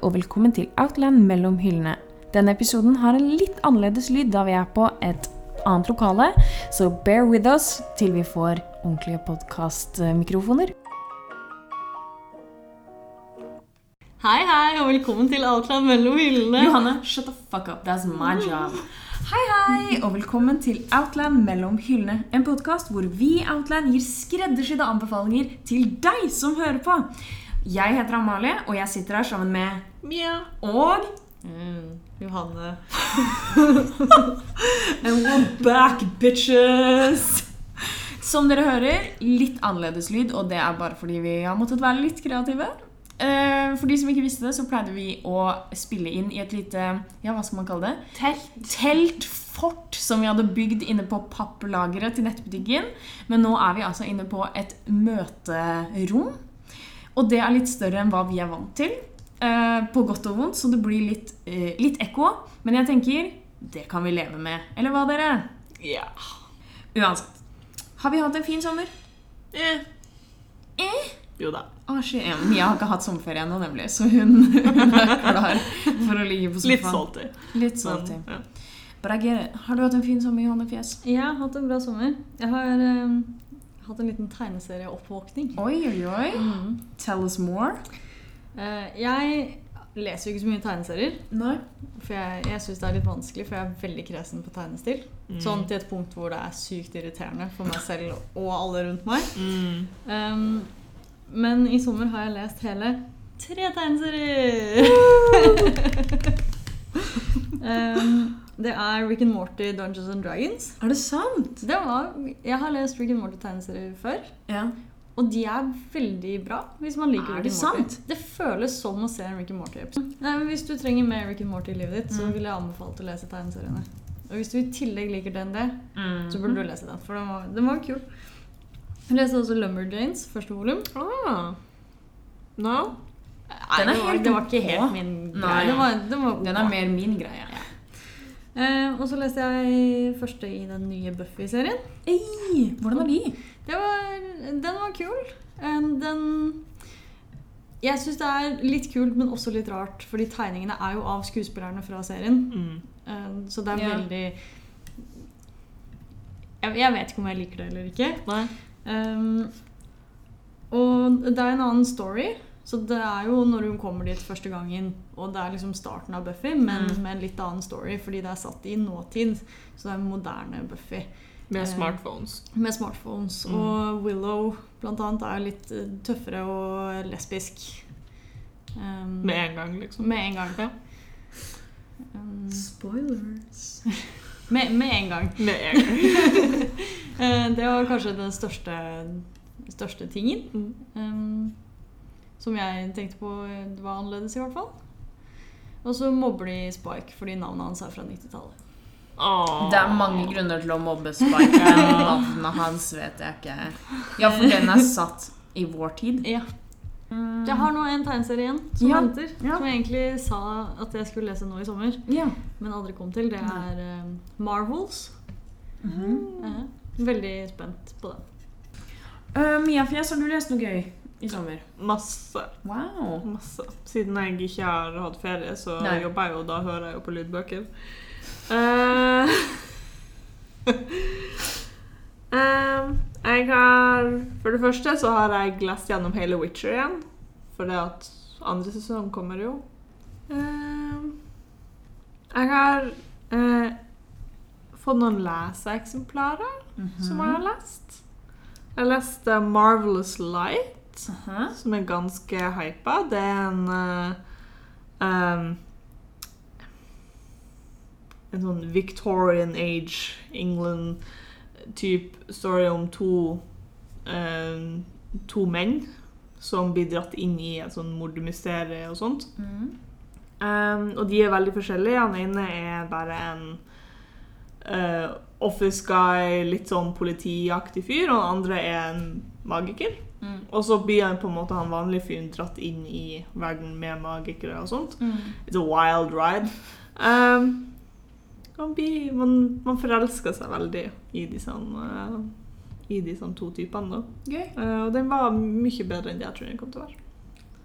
og velkommen til Outland mellom hyllene. Denne episoden har en litt annerledes lyd da vi er på et annet lokale, så bear with us til vi får ordentlige podkastmikrofoner. Hei, hei, og velkommen til Outland mellom hyllene. Johanne, shut the fuck up. That's my job. Hei, hei, og velkommen til Outland mellom hyllene. En podkast hvor vi i Outland gir skreddersydde anbefalinger til deg som hører på. Jeg heter Amalie, og jeg sitter her sammen med Mia. Og Mm, Johanne. And we're back, bitches! Som dere hører, litt annerledes lyd, og det er bare fordi vi har måttet være litt kreative. Eh, For de som ikke visste det, så pleide vi å spille inn i et lite Ja, hva skal man kalle det? Telt. Teltfort som vi hadde bygd inne på papplageret til nettbutikken. Men nå er vi altså inne på et møterom. Og det er litt større enn hva vi er vant til. eh, På godt og vondt, så det blir litt, eh, litt ekko. Men jeg tenker det kan vi leve med. Eller hva, dere? Ja. Uansett. Har vi hatt en fin sommer? Eh. Eh? Jo da. Asje, ja, Mia har ikke hatt sommerferie ennå, nemlig, så hun, hun er klar for å ligge på sofaen. Litt salty. Litt salty. Men, ja. Har du hatt en fin sommer, Johanne Fjes? Jeg har hatt en bra sommer. Jeg har eh, hatt en liten tegneserieoppvåkning. Oi, oi, oi. Mm. Tell us more. Eh, jeg leser jo ikke så mye tegneserier, Nei. for jeg, jeg syns det er litt vanskelig, for jeg er veldig kresen på tegnestil. Mm. Sånn til et punkt hvor det er sykt irriterende for meg selv og alle rundt meg. Mm. Um, men i sommer har jeg lest hele tre tegneserier! um, det er Rick and Morty Dungeons and Dragons. Er det sant? Det var, jeg har lest Rick and Morty-tegneserier før, Ja. og de er veldig bra. hvis man liker Er Rick and Morty. sant? Det føles som å se en Rick and Morty-episode. Nei, men Hvis du trenger mer Rick and Morty i livet ditt, så Mm. vil jeg anbefale å lese tegneseriene. Og hvis du i tillegg liker den del, mm. så burde du lese den, for den var, den var kul. Jeg leste også Lumberjanes, første volum. Ah. No? Nei, Den det, var, det var ikke helt min Nei. greie. Det var, det var Den er mer min greie. Eh, Og så leste jeg første i den nye Buffy-serien. Hvordan var de? Det var, den var kul. Eh, Den Jeg syns det er litt kult, men også litt rart, fordi tegningene er jo av skuespillerne fra serien. Mm. Eh, Så det er Ja. veldig jeg, jeg vet ikke om jeg liker det eller ikke. Nei. Um, og det er en annen story. Så det er jo når hun kommer dit første gangen, og det er liksom starten av Buffy, men Mm. med en litt annen story, fordi det er satt i nåtid. Så det er moderne Buffy Med Eh, smartphones. med smartphones. Mm. Og Willow blant annet er litt eh, tøffere og lesbisk. Um, Med en gang, liksom. med en gang. Ja. Um, Spoilers. med, med en gang. Med en gang. Eh, Det var kanskje den største, største tingen. Mm. Um, som jeg tenkte på det var annerledes, i hvert fall. Og så mobber de Spike fordi navnet hans er fra 90-tallet. Åh. Det er mange grunner til å mobbe Spike. Navnet hans vet jeg ikke. Ja, for den er satt i vår tid. Ja. Mm. Jeg har nå en tegneserie igjen som Ja, venter. ja. Som jeg egentlig sa at jeg skulle lese nå i sommer, Ja. men aldri kom til. Det er um, Marvels. Mm -hmm. Veldig spent på den. Uh, Mia Fjes, har du lest noe gøy i sommer? Masse. Wow. Masse. Siden jeg ikke har hatt ferie, så Nei. jobber jeg jo, da hører jeg jo på lydbøker. Uh, uh, jeg har For det første så har jeg lest gjennom hele Witcher igjen. For det at andre sesong kommer jo. Uh, jeg har fått noen leseeksemplarer som jeg har lest. Jeg leste Marvelous Light Aha. som er ganske hypa. Det er en uh, um, En sånn Victorian age England-type story om to eh, To menn som blir dratt inn i et sånn mordmysterium og sånt. Mm. Um, og de er veldig forskjellige. Han ene er bare en eh, office guy, litt sånn politiaktig fyr, og den andre er en magiker. Mm. Og så blir han på en måte han vanlige fyren dratt inn i verden med magikere og sånt. Mm. It's a wild ride. Um, blir, man, man forelsker seg veldig i disse, uh, i disse to typene. Da. Uh, og den var mye bedre enn det jeg tror den kom til å være.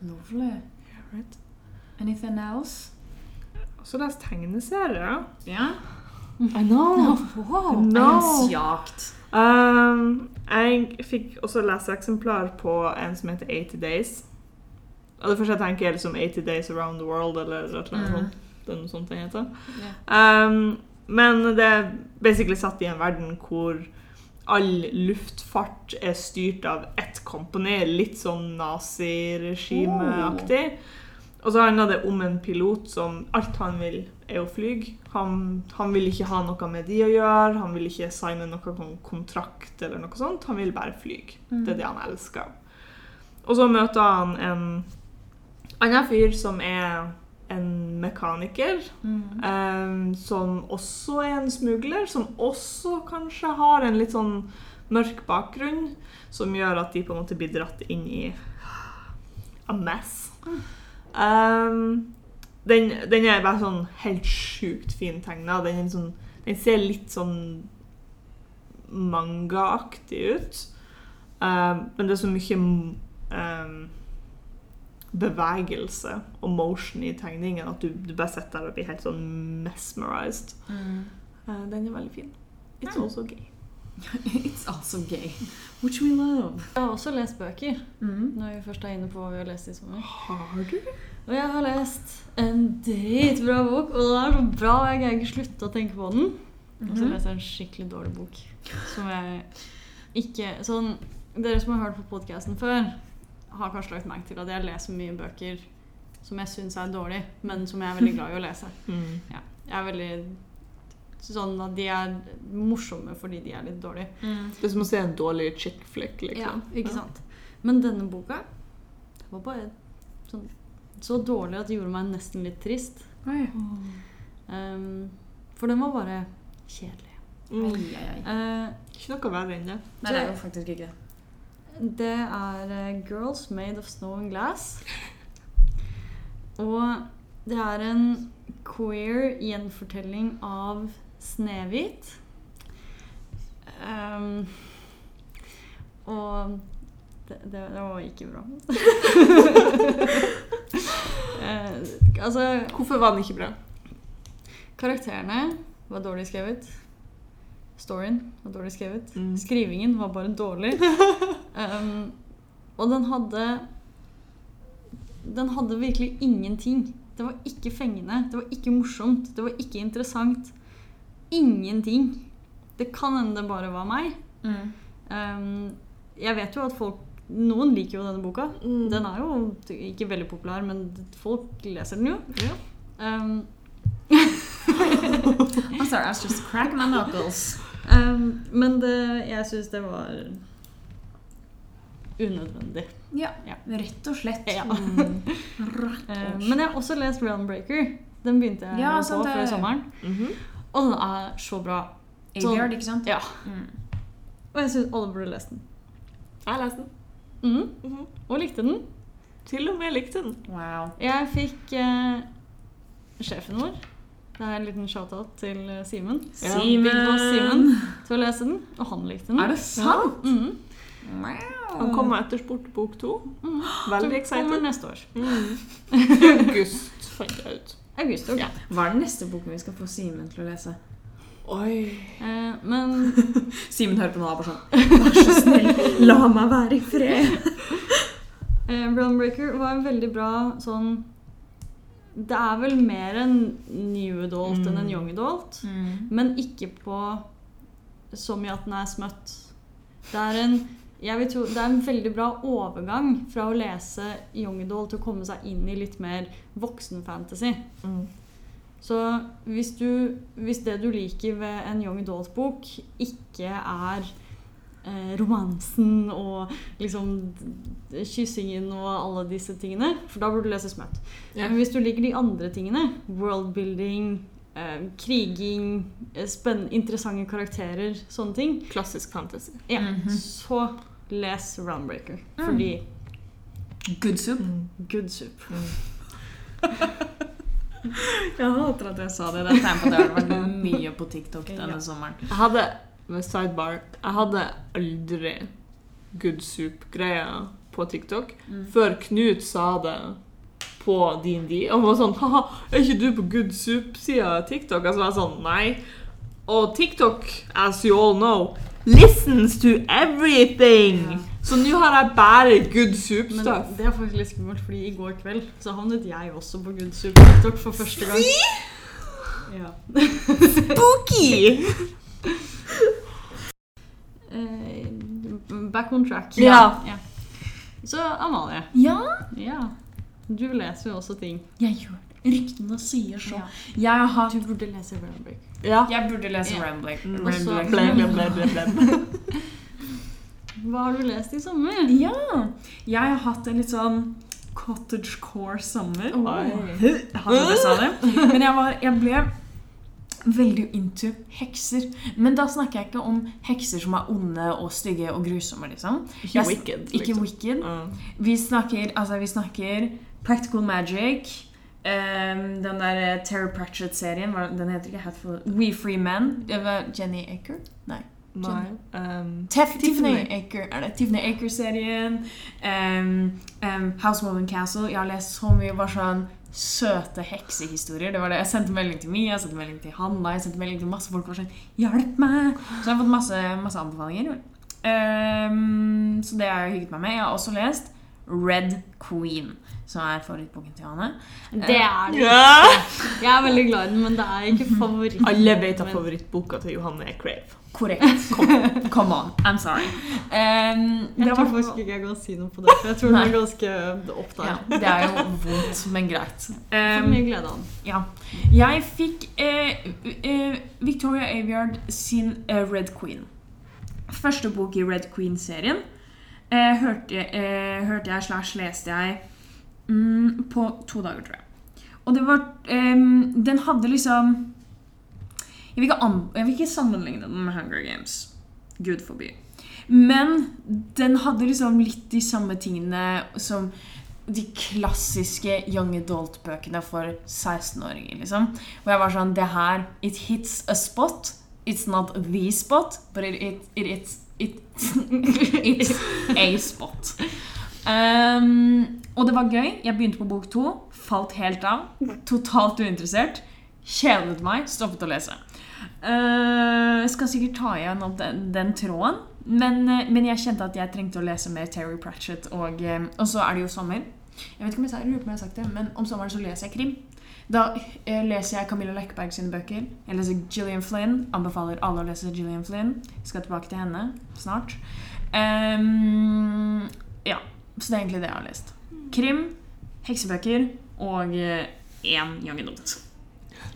Lovely. Yeah, right. Anything else? Også lest tegneserier. Ja. I know. Wow. No. Um, jeg fikk også leseeksemplar på en som heter 80 Days. Og det første jeg tenker er liksom 80 Days Around the World, eller noe Mm. sånt. Det er sånt den heter. Yeah. Um, men det er basically satt i en verden hvor all luftfart er styrt av ett kompani, litt sånn naziregimeaktig. Og så handler det om en pilot som alt han vil, er å fly. Han, han vil ikke ha noe med de å gjøre, han vil ikke signe noe kon- kontrakt eller noe sånt. Han vil bare fly. Det er det han elsker. Og så møter han en annen fyr som er en mekaniker. Mm. Ehm, som også er en smugler, som også kanskje har en litt sånn mørk bakgrunn, som gjør at de på en måte blir dratt inn i a mess. Ehm, den, den er bare sånn helt sjukt fin tegna. Den, sånn, den ser litt sånn mangaaktig ut. Um, men det er så mye um, bevegelse og motion i tegningen at du, du bare sitter der og blir helt sånn mesmerized. Mm. Uh, den er veldig fin. It's Mm. also gay. It's also gay. Which we love. Jeg har også lest bøker, Mm. når vi først er inne på hva vi har lest i sommer. Har du? Og jeg har lest en dritbra bok, og den er så bra, jeg greier ikke slutte å tenke på den. Og så Mhm. leser jeg en skikkelig dårlig bok, som jeg ikke Sånn, dere som har hørt på podcasten før, har kanskje lagt merke til at jeg leser mye bøker som jeg syns er dårlige, men som jeg er veldig glad i å lese. Mm. Ja, jeg er veldig sånn at de er morsomme fordi de er litt dårlige. Mm. Det er som å se en dårlig chick flick, Liksom. Ja, ikke sant? Men denne boka det var bare sånn, så dårlig at det gjorde meg nesten litt trist. Oi. Um, for den var bare kjedelig. Mm. Ai, ai, ai. Uh, Ikke noe verre enn det. Nei, det er jo faktisk ikke det. det er uh, 'Girls Made of Snow and Glass'. Og det er en queer gjenfortelling av Snehvit. Um, og det, det, det var ikke bra. Eh, altså Hvorfor var den ikke bra? Karakterene var dårlig skrevet. Storyen var dårlig skrevet. Mm. Skrivingen var bare dårlig. Um, og den hadde Den hadde virkelig ingenting. Det var ikke fengende, det var ikke morsomt, det var ikke interessant. Ingenting. Det kan hende det bare var meg. Mm. Um, jeg vet jo at folk Noen liker jo denne boka. Mm. Den er jo ikke veldig populær, men folk leser den jo. Ja. Um, I'm sorry, I was just cracking my knuckles. Um, men det, jeg syns det var unødvendig. Ja, Ja. rett og slett. Ja. Mm. Rett Um, slett. men jeg har også lest Realmbreaker. Den begynte jeg Ja, på før sommeren. Mhm. Og den er så bra. Aveyard, ikke sant? Ja. Mm. Og jeg syns alle burde lest den. Jeg leste den. Mm. Mm -hmm. Og likte den. Til og med likte den. Wow. Jeg fikk eh, sjefen vår Det er en liten shout-out til eh, Simen. Ja. Simen til å lese den, og han likte den. Er det sant? Mhm. Han kom med etterspurt bok to. Mhm. Veldig excited. kommer neste år. Mm. August, fant jeg ut. August. ok. Ja. Hva er den neste boken vi skal få Simen til å lese? Oi. Eh, men Simen hører på nå og bare sånn Vær så snill, la meg være i fred. Eh, Brownbreaker var en veldig bra sånn Det er vel mer en new adult enn en Mm. young adult. Mm. Men ikke på så mye at den er smøtt. Det er en jeg vil tro, det er en veldig bra overgang fra å lese young adult til å komme seg inn i litt mer voksenfantasy. Mm. Så hvis, du, hvis det du liker ved en young adult-bok, ikke er eh, romansen og liksom kyssingen og alle disse tingene, for da burde du lese Smøtt. Ja. Men hvis du liker de andre tingene, worldbuilding, eh, kriging, eh, spenn- interessante karakterer, sånne ting, Klassisk fantasy. ja, Mhm. så les Roundbreaker. Mm. Fordi Good soup. good soup. Jeg hater at jeg sa det. Det er tegn på at det har vært mye på TikTok denne Ja. sommeren. Jeg hadde, med sidebar, jeg hadde aldri good soup-greia på TikTok Mm. før Knut sa det på D&D. Og var sånn Haha, er ikke du på Good Soup-sida av TikTok? Og så var jeg sånn Nei. Og TikTok, as you all know, listens to everything. Så nå har jeg bare Good Men Soup-stuff. det er faktisk litt skummelt, fordi i går kveld så havnet jeg også på Good Soup TikTok for første gang. Ja. Spooky! Eh, back on track. Ja. Ja. Så Amalie, Ja, ja. Du leser jo også ting. jeg gjør det. Ryktene sier så. Ja. Jeg har hatt Du burde lese Rambreak. Ja. Jeg burde lese Ja. Ble. Hva har du lest i sommer? Ja. Jeg har hatt en litt sånn cottage core sommer. Oh. Jeg. Men jeg, var, jeg ble veldig into hekser. Men da snakker jeg ikke om hekser som er onde og stygge og grusomme, liksom. Ikke wicked. wicked, Ikke liksom. wicked. Mm. Vi snakker, altså, vi snakker practical magic. Um, den der eh, Terry Pratchett-serien, den heter ikke Hatful We Free Men. Det var Jenny Aker? Nei. Nei. Um, Tef Tiffany. Aker. Er det Tiffany Aker-serien? Um, um, House of Castle. Jeg har lest så mye bare sånn søte heksehistorier. Det var det. Jeg sendte melding til Mia, jeg sendte melding til Hanna, jeg sendte melding til masse folk. var sånn, Hjelp meg! Så jeg har fått masse, masse anbefalinger. Um, så det har jeg hygget meg med. Jeg har også lest Red Queen, som er favorittboken til Johanne. Det er det. ja. Jeg er veldig glad i den, men det er ikke favoritt. Alle vet at favorittboka til Johanne er Crave. Korrekt. Come, come on. I'm sorry. Um, Jeg tror faktisk ikke jeg kan si noe på det, for jeg tror den er ganske opp der. ja, det er jo vondt, men greit. For Um, mye glede av den. Ja. Jeg fikk eh, eh, Victoria Aviard sin eh, Red Queen. Første bok i Red Queen-serien. Eh, hørte, eh, hørte jeg slash leste jeg mm, på to dager, tror jeg. Og det var um, Den hadde liksom jeg vil, ikke jeg vil ikke sammenligne den med Hunger Games. Gud forby. Men den hadde liksom litt de samme tingene som de klassiske young adult-bøkene for 16-åringer, liksom. Og jeg var sånn Det her It hits a spot. It's not the spot, but it, it, it, it, it's a spot. Um, og det var gøy. Jeg begynte på bok to. Falt helt av. Totalt uinteressert. Kjedet meg. Stoppet å lese. Uh, Jeg skal sikkert ta igjen opp den, den tråden. Men, eh, men jeg kjente at jeg trengte å lese mer Terry Pratchett. Og, eh, og så er det jo sommer. Jeg vet ikke om jeg, sier om jeg har sagt det, men om sommeren så leser jeg krim. Da leser jeg Camilla Lekberg sine bøker. Jeg leser Gillian Flynn. Anbefaler alle å lese Gillian Flynn. Skal tilbake til henne snart. Um, ja, så det er egentlig det jeg har lest. Krim, heksebøker og én young adult.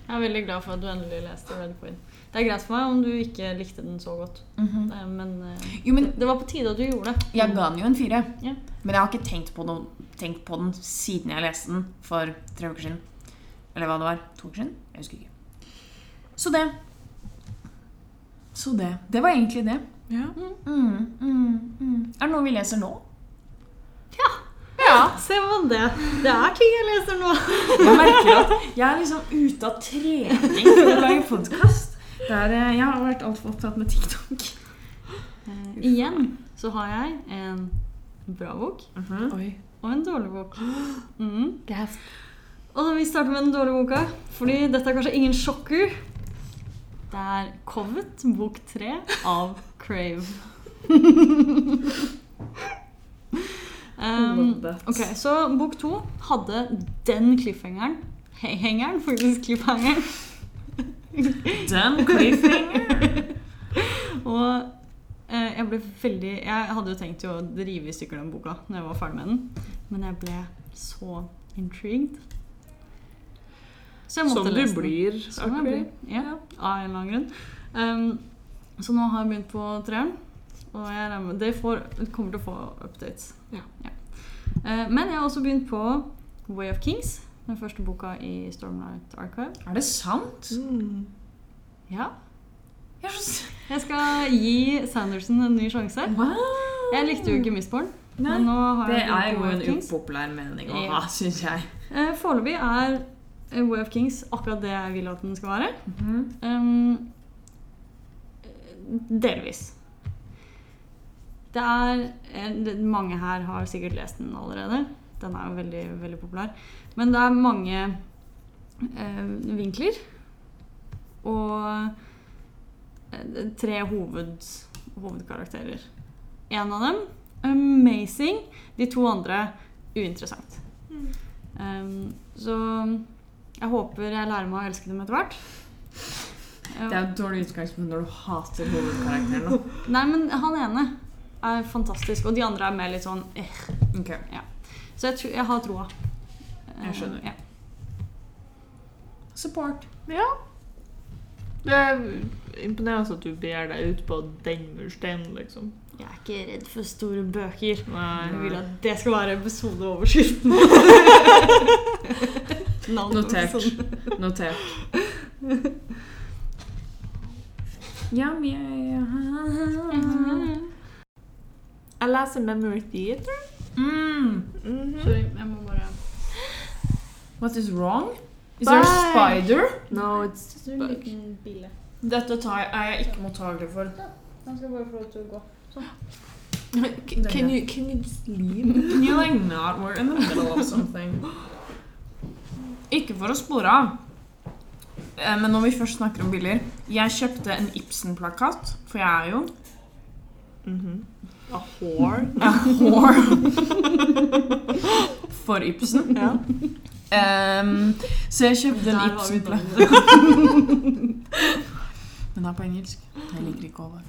Jeg er veldig glad for at du endelig leste Red Queen. Det er greit for meg om du ikke likte den så godt, Mm -hmm. men, eh, Jo, men det, var på tide at du gjorde det. Jeg ga den jo en fire. Ja. Men jeg har ikke tenkt på, noe, tenkt på den siden jeg leste den for tre uker siden. Eller hva det var. To uker siden? Jeg husker ikke. Så det. Så det. Det var egentlig det. Ja. Mm, mm, mm. Er det noe vi leser nå? Ja, se på det. Det er ting jeg leser nå. Jeg merker at jeg er liksom ute av trening for å lage podkast. Jeg har vært altfor opptatt med TikTok. Uh, igjen så har jeg en bra bok Oi. og en dårlig bok. Mhm. Og da vi starter med den dårlige boka, fordi dette er kanskje ingen sjokker. Det er Covet, bok tre av Crave. um, ok, Så bok to hadde den cliffhangeren. Hengeren, faktisk cliffhangeren. Den cliffhangeren! Og eh, jeg ble veldig Jeg hadde jo tenkt å rive i stykker den boka når jeg var ferdig med den, men jeg ble så intrigued. Så jeg måtte Som du lese den. blir. Som jeg blir. Ja, av en eller annen grunn. Um, så nå har jeg begynt på treeren, og jeg det får, kommer til å få updates. Ja. Eh, men jeg har også begynt på Way of Kings, den første boka i Stormlight Archive. Er det sant? Mm. Ja. Jeg skal gi Sanderson en ny sjanse. Wow! Jeg likte jo ikke Mistborn, Nei. men nå har Det jeg er jo en upopulær mening å ha, syns jeg. Eh, Foreløpig er eh, Way of Kings akkurat det jeg vil at den skal være. Mhm. Um, delvis. Det er Mange her har sikkert lest den allerede. Den er jo veldig, veldig populær. Men det er mange eh, vinkler. Og eh, tre hoved, hovedkarakterer. En av dem amazing. De to andre uinteressant. Um, så jeg håper jeg lærer meg å elske dem etter hvert. Det er jo dårlig utgangspunkt når du hater hovedkarakteren. Nei, men han ene er fantastisk, og de andre er mer litt sånn eh. Ok. Så jeg, tror- jeg har troa. Jeg skjønner. Ja. Support. Ja. Det er imponerende at du ber deg ut på den mursteinen, liksom. Jeg er ikke redd for store bøker. Jeg vil at det skal være episodeoverskriften. Notert. Notert. Yum, yeah. Jeg leser Memory Theater. Mm. Mhm. Sorry, jeg må bare What is wrong? Is there a spider? No, it's a liten bille. Dette tar jeg, er jeg ikke mottagelig for. Han skal bare få lov til å gå. Can, can you can you just leave? Can you like not? work in the middle of something. Ikke for å spore av. Eh, Men når vi først snakker om biller... Jeg kjøpte en Ibsen-plakat, for jeg er jo Mhm. A whore. a whore for Ibsen. Ja. Um, så jeg kjøpte en Ibsen-plate. Den er på engelsk. Jeg liker ikke Håvard.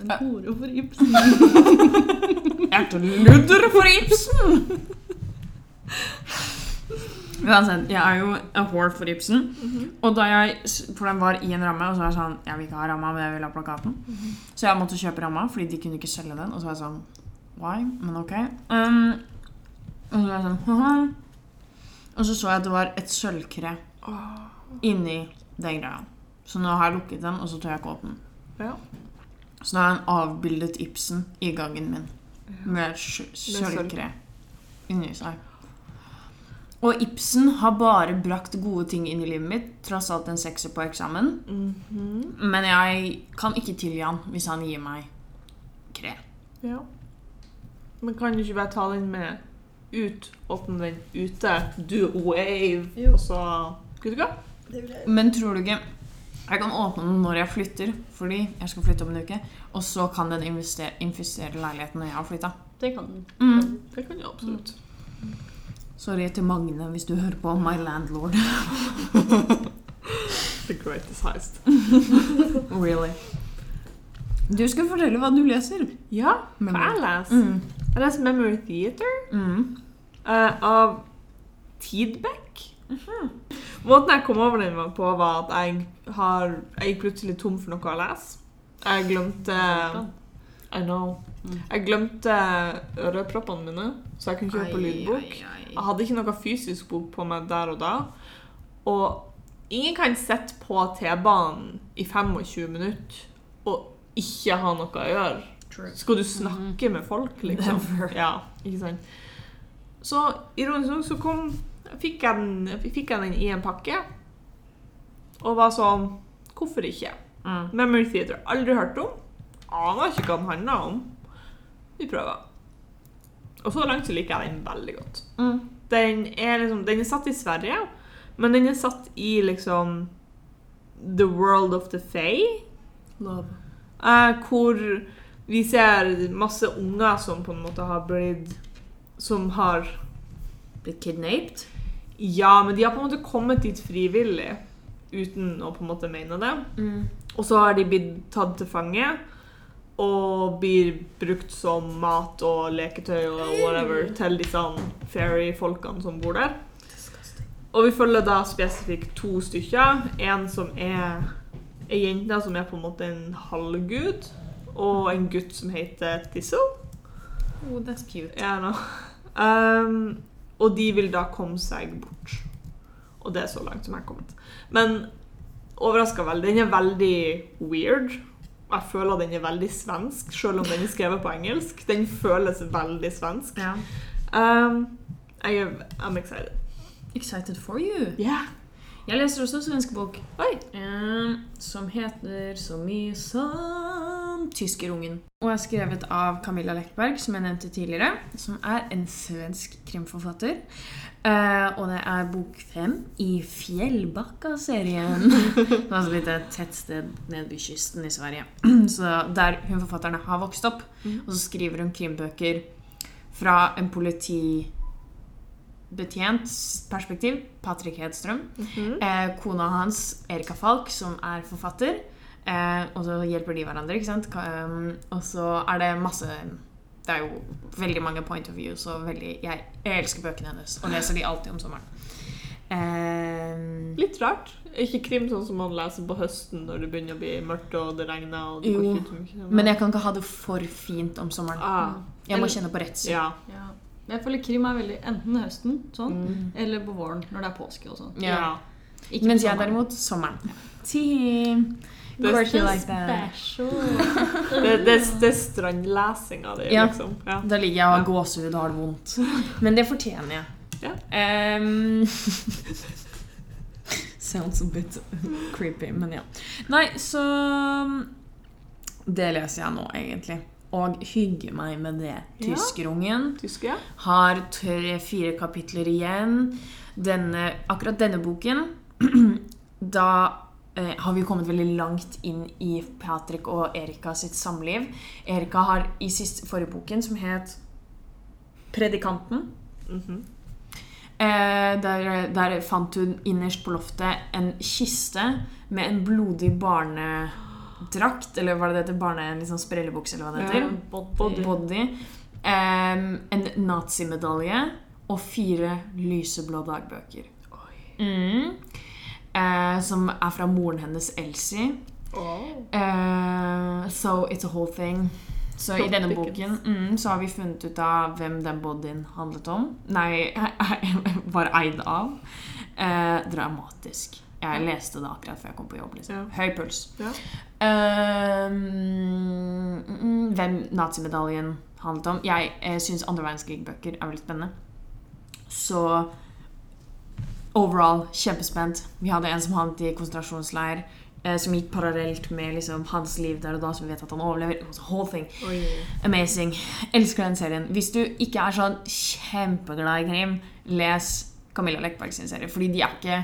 En hore for Ibsen. Hjerteludder for Ibsen! Uansett, jeg er jo a whore for Ibsen. Mhm. Og da jeg, For den var i en ramme, og så var jeg sånn Jeg vil ikke ha ramma, men jeg vil ha plakaten. Så jeg måtte kjøpe ramma, fordi de kunne ikke selge den. Og så var jeg sånn Why? Men ok. Um, og så var jeg sånn Haha. Og så så jeg at det var et sølvkre inni den greia. Så nå har jeg lukket den, og så tør jeg ikke åpne den. Ja. Så nå har jeg en avbildet Ibsen i gangen min med sølvkre inni seg. Og Ibsen har bare brakt gode ting inn i livet mitt, tross alt en sekser på eksamen. Mhm. Men jeg kan ikke tilgi han hvis han gir meg kre. Ja. Men kan du ikke bare ta den med ut, åpne den ute, do a wave, Jo. og så Good go? Men tror du ikke Jeg kan åpne den når jeg flytter, fordi jeg skal flytte om en uke. Og så kan den investere, infisere leiligheten når jeg har flytta. Det kan den. Mm. Det kan den absolutt. Sorry til Magne hvis du hører på My Landlord. The greatest heist. Really. Du skal fortelle hva du leser. Ja, hva jeg leser? Mm. Jeg leser Memory Theater Mm. uh, av Tidbeck. Måten jeg kom over den på, var at jeg har Jeg gikk plutselig tom for noe å lese. Jeg glemte I know. Mm. Jeg glemte øreproppene mine, så jeg kunne ikke høre på lydbok. Jeg hadde ikke noe fysisk bok på meg der og da. Og ingen kan sitte på T-banen i 25 minutter og ikke ha noe å gjøre. Skal du snakke med folk, liksom? Never. Ja, ikke sant? Så ironisk nok så kom fikk jeg, den, fikk jeg den i en pakke. Og var sånn Hvorfor ikke? Mm. Memory Theater. Aldri hørt om. Aner ikke hva den handler om. Vi prøver. Og så langt så liker jeg den veldig godt. Mm. Den er liksom Den er satt i Sverige, men den er satt i liksom The World of the Fae. Love. Eh, hvor vi ser masse unger som på en måte har blitt Som har Blitt kidnapped? Ja, men de har på en måte kommet dit frivillig uten å på en måte mene det. Mm. Og så har de blitt tatt til fange og blir brukt som mat og leketøy og whatever til disse fairy-folkene som bor der. Og vi følger da spesifikt to stykker. En som er ei jente som er på en måte en halvgud, og en gutt som heter Thistle. Oh, that's cute. Yeah, no. um, og de vil da komme seg bort. Og det er så langt som jeg har kommet. Men overraska veldig. Den er veldig weird. Jeg føler den er veldig svensk, selv om den er skrevet på engelsk. Den føles veldig svensk. Ja. Um, jeg er I'm excited. Excited for you. Yeah. Jeg leser også en svensk bok Oi. Um, som heter så mye som 'Tyskerungen'. Og er skrevet av Camilla Lekberg, som jeg nevnte tidligere. Som er en svensk krimforfatter. Uh, og det er bok fem i Fjellbakka-serien. altså altså et tettsted nede ved kysten i Sverige. Så Der hun forfatterne har vokst opp. Og så skriver hun krimbøker fra en politibetjents perspektiv. Patrick Hedstrøm. -hmm. Eh, kona hans, Erika Falk, som er forfatter. Eh, og så hjelper de hverandre, ikke sant. Um, og så er det masse Det er jo veldig mange point of views, og veldig Jeg, jeg elsker bøkene hennes, og leser de alltid om sommeren. Um, Litt rart. Ikke krim sånn som man leser på høsten når det begynner å bli mørkt og det regner. og det går Jo, ikke så men jeg kan ikke ha det for fint om sommeren. ah, Jeg må kjenne på redsel. Ja. Ja. Jeg føler krim er veldig enten høsten sånn, Mm. eller på våren når det er påske og sånn. Ja. ja. Mens jeg sommeren. derimot sommeren. Det, er like that. Det, det, det er strandlesinga di, Ja. liksom. Ja. Da ligger jeg og har gåsehud og har det vondt. Men det fortjener jeg. Ja. Um, sounds a bit creepy, men ja. Nei, så Det leser jeg nå, egentlig. Og hygger meg med det. Ja. Tyskerungen Tysker, ja. har tre-fire kapitler igjen. Denne, akkurat denne boken Da har vi kommet veldig langt inn i Patrick og Erika sitt samliv. Erika har i siste, forrige boken, som het Predikanten Mhm. eh, der, der fant hun innerst på loftet en kiste med en blodig barnedrakt. Eller hva er det det heter? Barne, en liksom sprellebukse, eller hva det heter. Body. Body. Em, en nazimedalje og fire lyseblå dagbøker. Mm. Eh, som er fra moren hennes, Elsie. Eh, so it's a whole thing. Så i denne boken mm, så har vi funnet ut av hvem den bodyen handlet om. Nei, var eid av. Eh, dramatisk. Jeg leste det akkurat før jeg kom på jobb. Liksom. Ja. Høy puls. Ja. Um, hvem nazimedaljen handlet om. Jeg eh, syns andre verdenskrig-bøker er veldig spennende. Så overall kjempespent. Vi hadde en som havnet i konsentrasjonsleir. Eh, som gikk parallelt med liksom, hans liv der og da, som vi vet at han overlever. Whole thing. Oi. Amazing. Elsker den serien. Hvis du ikke er sånn kjempeglad i krim, les Camilla Lekberg sin serie. Fordi de er ikke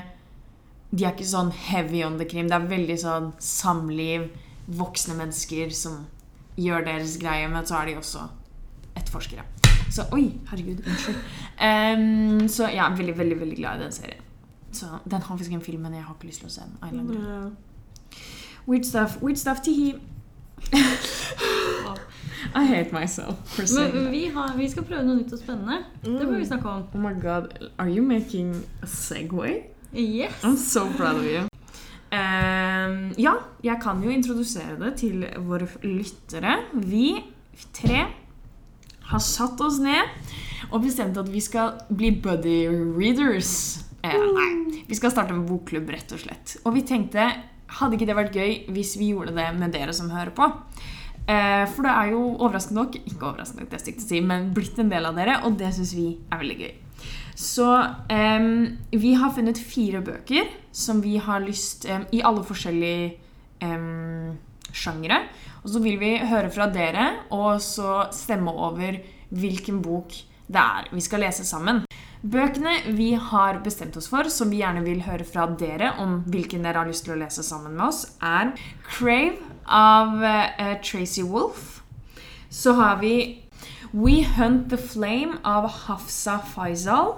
de er ikke sånn heavy on the krim. Det er veldig sånn samliv, voksne mennesker som gjør deres greie, men så er de også etterforskere. Så Oi, herregud. Unnskyld. Um, så jeg er veldig, veldig veldig glad i den serien. Så Den har faktisk en film, men jeg har ikke lyst til å se den. Yeah. Weird stuff. Weird stuff, tihi. I hate myself for saying Men vi, har, vi skal prøve noe nytt og spennende. Det bør vi snakke om. Oh my god, are you making a segway? Yes. I'm so proud of you. Um, ja, jeg kan jo introdusere det til våre lyttere. Vi tre har satt oss ned og bestemt at vi skal bli buddy readers. Eh, nei, vi skal starte en bokklubb, rett og slett. Og vi tenkte, hadde ikke det vært gøy hvis vi gjorde det med dere som hører på? Eh, for det er jo overraskende nok, ikke overraskende nok, det er stygt å si, men blitt en del av dere, og det syns vi er veldig gøy. Så eh, vi har funnet fire bøker som vi har lyst I alle forskjellige em, sjangre. Og så vil vi høre fra dere, og så stemme over hvilken bok det er vi skal lese sammen. Bøkene vi har bestemt oss for, som vi gjerne vil høre fra dere om hvilken dere har lyst til å lese sammen med oss, er Crave av uh, Tracy Wolff. Så har vi We Hunt the Flame av Hafsa Faisal.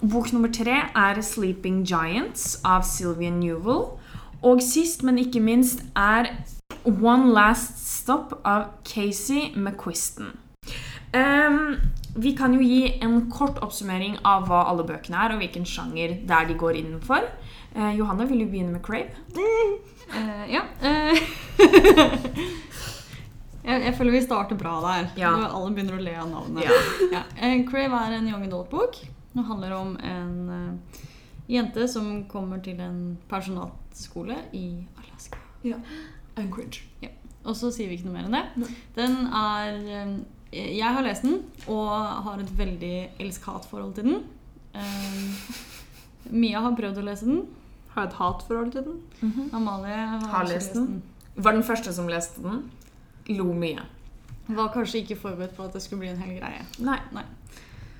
Bok nummer tre er Sleeping Giants av Sylvia Newell. Og sist, men ikke minst, er One Last Stop av Casey McQuiston. Um, vi kan jo gi en kort oppsummering av hva alle bøkene er, og hvilken sjanger der de går innenfor. Uh, Johanne, vil du begynne med Crave? Uh, ja. Uh, jeg, jeg føler vi starter bra der. Ja. Når alle begynner å le av navnet. Ja. Ja. Eh, Crave er en young adult-bok. Den handler om en eh, jente som kommer til en personalskole i Alaska. Anchorage. Og så sier vi ikke noe mer enn det. Den er eh, Jeg har lest den og har et veldig elsk-hat-forhold til den. Um, Mia har prøvd å lese den. Har et hat-forhold til den. Amalie har, Har lest den. Var den første som leste den? lo mye. Var kanskje ikke forberedt på at det skulle bli en hel greie. Nei. Nei.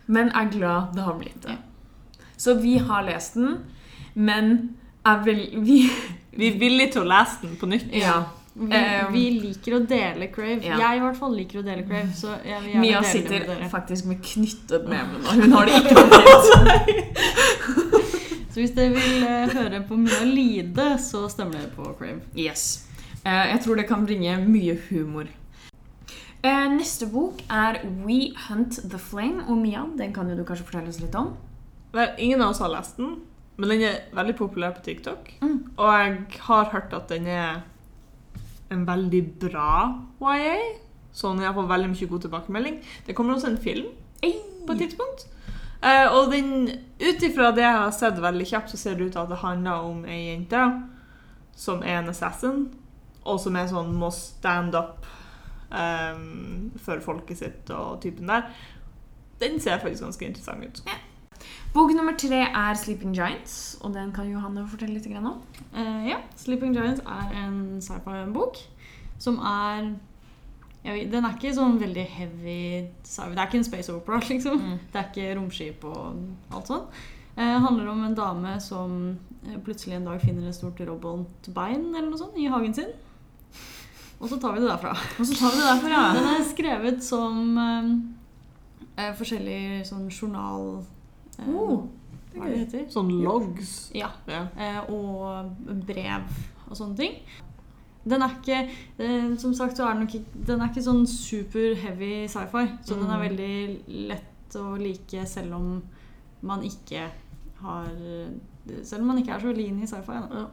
Men er glad det har blitt det. Ja. Så vi har lest den, men er vel Vi Vi er villige til å lese den på nytt. Ja. Vi, Um, vi liker å dele Crave. ja. Jeg i hvert fall liker å dele Crave. Så jeg vil Mia dele sitter med dere. faktisk med knyttet neve nå. Hun har det ikke på Så hvis dere vil uh, høre på Mia lide, så stemmer dere på Crave. Yes. Uh, jeg tror det kan bringe mye humor. Uh, neste bok er We Hunt the Flame. Og Mia, den kan jo du kanskje fortelle oss litt om? Vel, ingen av oss har lest den, men den er veldig populær på TikTok. Mm. Og jeg har hørt at den er en veldig bra YA. Sånn jeg fått veldig mye god tilbakemelding. Det kommer også en film på et tidspunkt. Uh, og den, ut ifra det jeg har sett veldig kjapt, så ser det ut til at det handler om ei jente som er en assassin, og som er sånn må stand up um, for folket sitt og typen der. Den ser faktisk ganske interessant ut. Bok nummer tre er Sleeping Giants, og den kan Johanne fortelle litt om. Uh, ja, Sleeping Giants er en sci-fi-bok som er vet, Den er ikke sånn veldig heavy sci-fi. Det er ikke en space opera, liksom. Mm. Det er ikke romskip og alt sånt. Det handler om en dame som eh, plutselig en dag finner et stort robotbein eller noe sånt i hagen sin. Og så tar vi det derfra. Og så tar vi det derfra, ja. Den er skrevet som uh, eh, forskjellig sånn journal... eh, Oh, hva det heter? Sånn logs. Ja. Ja. eh, og brev og sånne ting. Den er ikke eh, Som sagt så er den ikke, den er ikke sånn super heavy sci-fi. Så den er Mm. veldig lett å like selv om man ikke har Selv om man ikke er så veldig inn i sci-fi. Ja.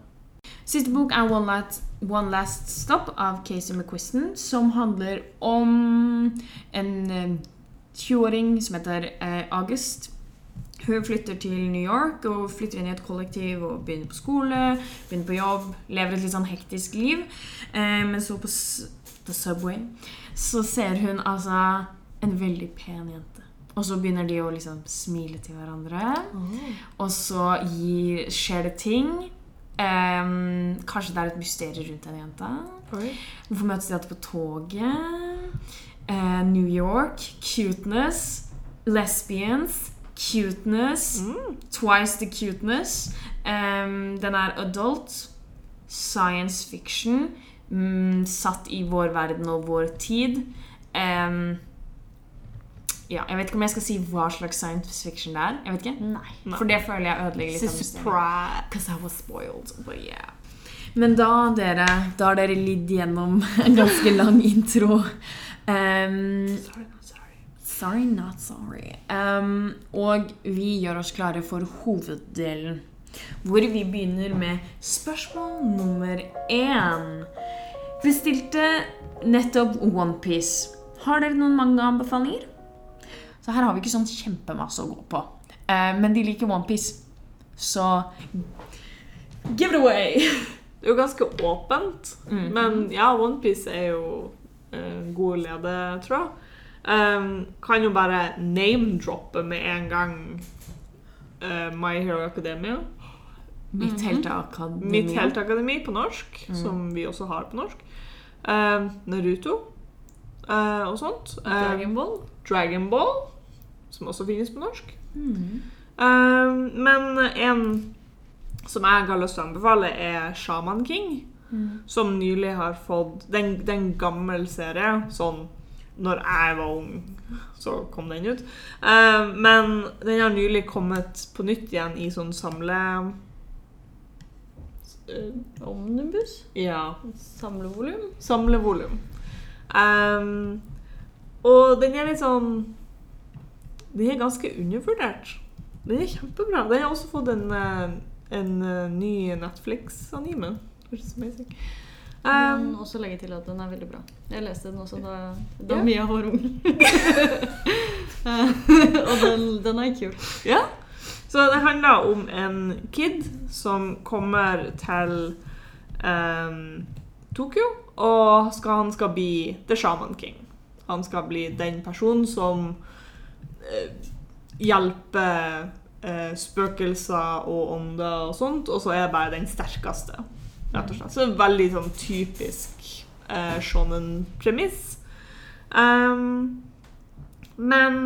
Siste bok er One Last, One Last Stop av Casey McQuiston, som handler om en eh, 20-åring som heter eh, August. Hun flytter til New York og flytter inn i et kollektiv og begynner på skole, begynner på jobb, lever et litt sånn hektisk liv. Eh, men så på, The Subway så ser hun altså en veldig pen jente. Og så begynner de å liksom smile til hverandre. Og så gir, skjer det ting. Ehm, kanskje det er et mysterium rundt den jenta. Oi. Hvorfor møtes de alltid på toget? Eh, New York. Cuteness. Lesbians. Cuteness. Mm. Twice the cuteness. Um, den er adult. Science fiction. Mm, satt i vår verden og vår tid. Um, ja, jeg vet ikke om jeg skal si hva slags science fiction det er. Jeg vet ikke. Nei. For det føler jeg ødelegger litt. Surprise. Because I was spoiled, but yeah. Men da, dere, da har dere lidd gjennom en ganske lang intro. Um, Sorry, sorry. not sorry. Um, og vi gjør oss klare for hoveddelen. Hvor vi begynner med spørsmål nummer én. Bestilte nettopp OnePiece. Har dere noen manga-anbefalinger? Så her har vi ikke sånn kjempemasse å gå på. Uh, men de liker OnePiece. Så give it away! Det er jo ganske åpent, Mm. men ja, OnePiece er jo en god ledetråd. Um, kan jo bare name-droppe med en gang uh, My Hero Academia. Mitt Mhm. helteakademi. Mitt helteakademi på norsk, Mm. som vi også har på norsk. Um, Naruto uh, og sånt. Um, Dragon Ball. Dragon Ball, som også finnes på norsk. Mm. Um, men en som jeg har lyst til å anbefale, er Shaman King. Mm. Som nylig har fått Den, den gammel serie. Sånn når jeg var ung, så kom den ut. Uh, men den har nylig kommet på nytt igjen i sånn samle... Uh, Omnibus. Ja, Samlevolum. samlevolum. Um, og den er litt sånn Den er ganske undervurdert. Den er kjempebra. Den har også fått en, en ny Netflix-anime. Which is amazing. Men Um, også legge til at den er veldig bra. Jeg leste den også da, da Ja. Mia var ung. Og den, den er kul. ja. Så det handler om en kid som kommer til um, Tokyo, og skal, han skal bli The Shaman King. Han skal bli den personen som uh, hjelper uh, spøkelser og ånder og sånt, og så er jeg bare den sterkeste, rett og slett. Så det er veldig sånn typisk eh, shonen-premiss. Um, men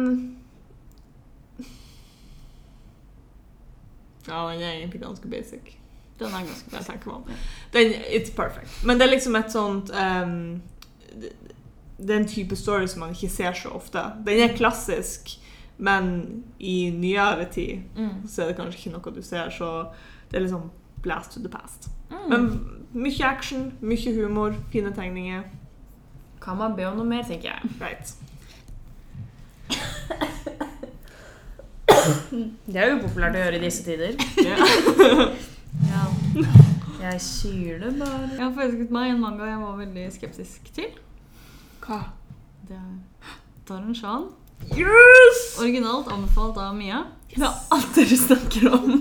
Ja, den er egentlig ganske basic. Den er ganske basic. Den, it's perfect. Men det er liksom et sånt um, det er en type story som man ikke ser så ofte. Den er klassisk, men i nyere tid Mm. så er det kanskje ikke noe du ser, så det er liksom blast to the past. Mm. Men mye action, mye humor, fine tegninger. Kan man be om noe mer, tenker jeg. Right. Det er upopulært å gjøre i disse tider. Yeah. Ja. Jeg syr det bare. Jeg har forelsket meg i en manga jeg var veldig skeptisk til. Hva? Det er Shan. Yes! Originalt anbefalt av Mia. Det er alt dere snakker om.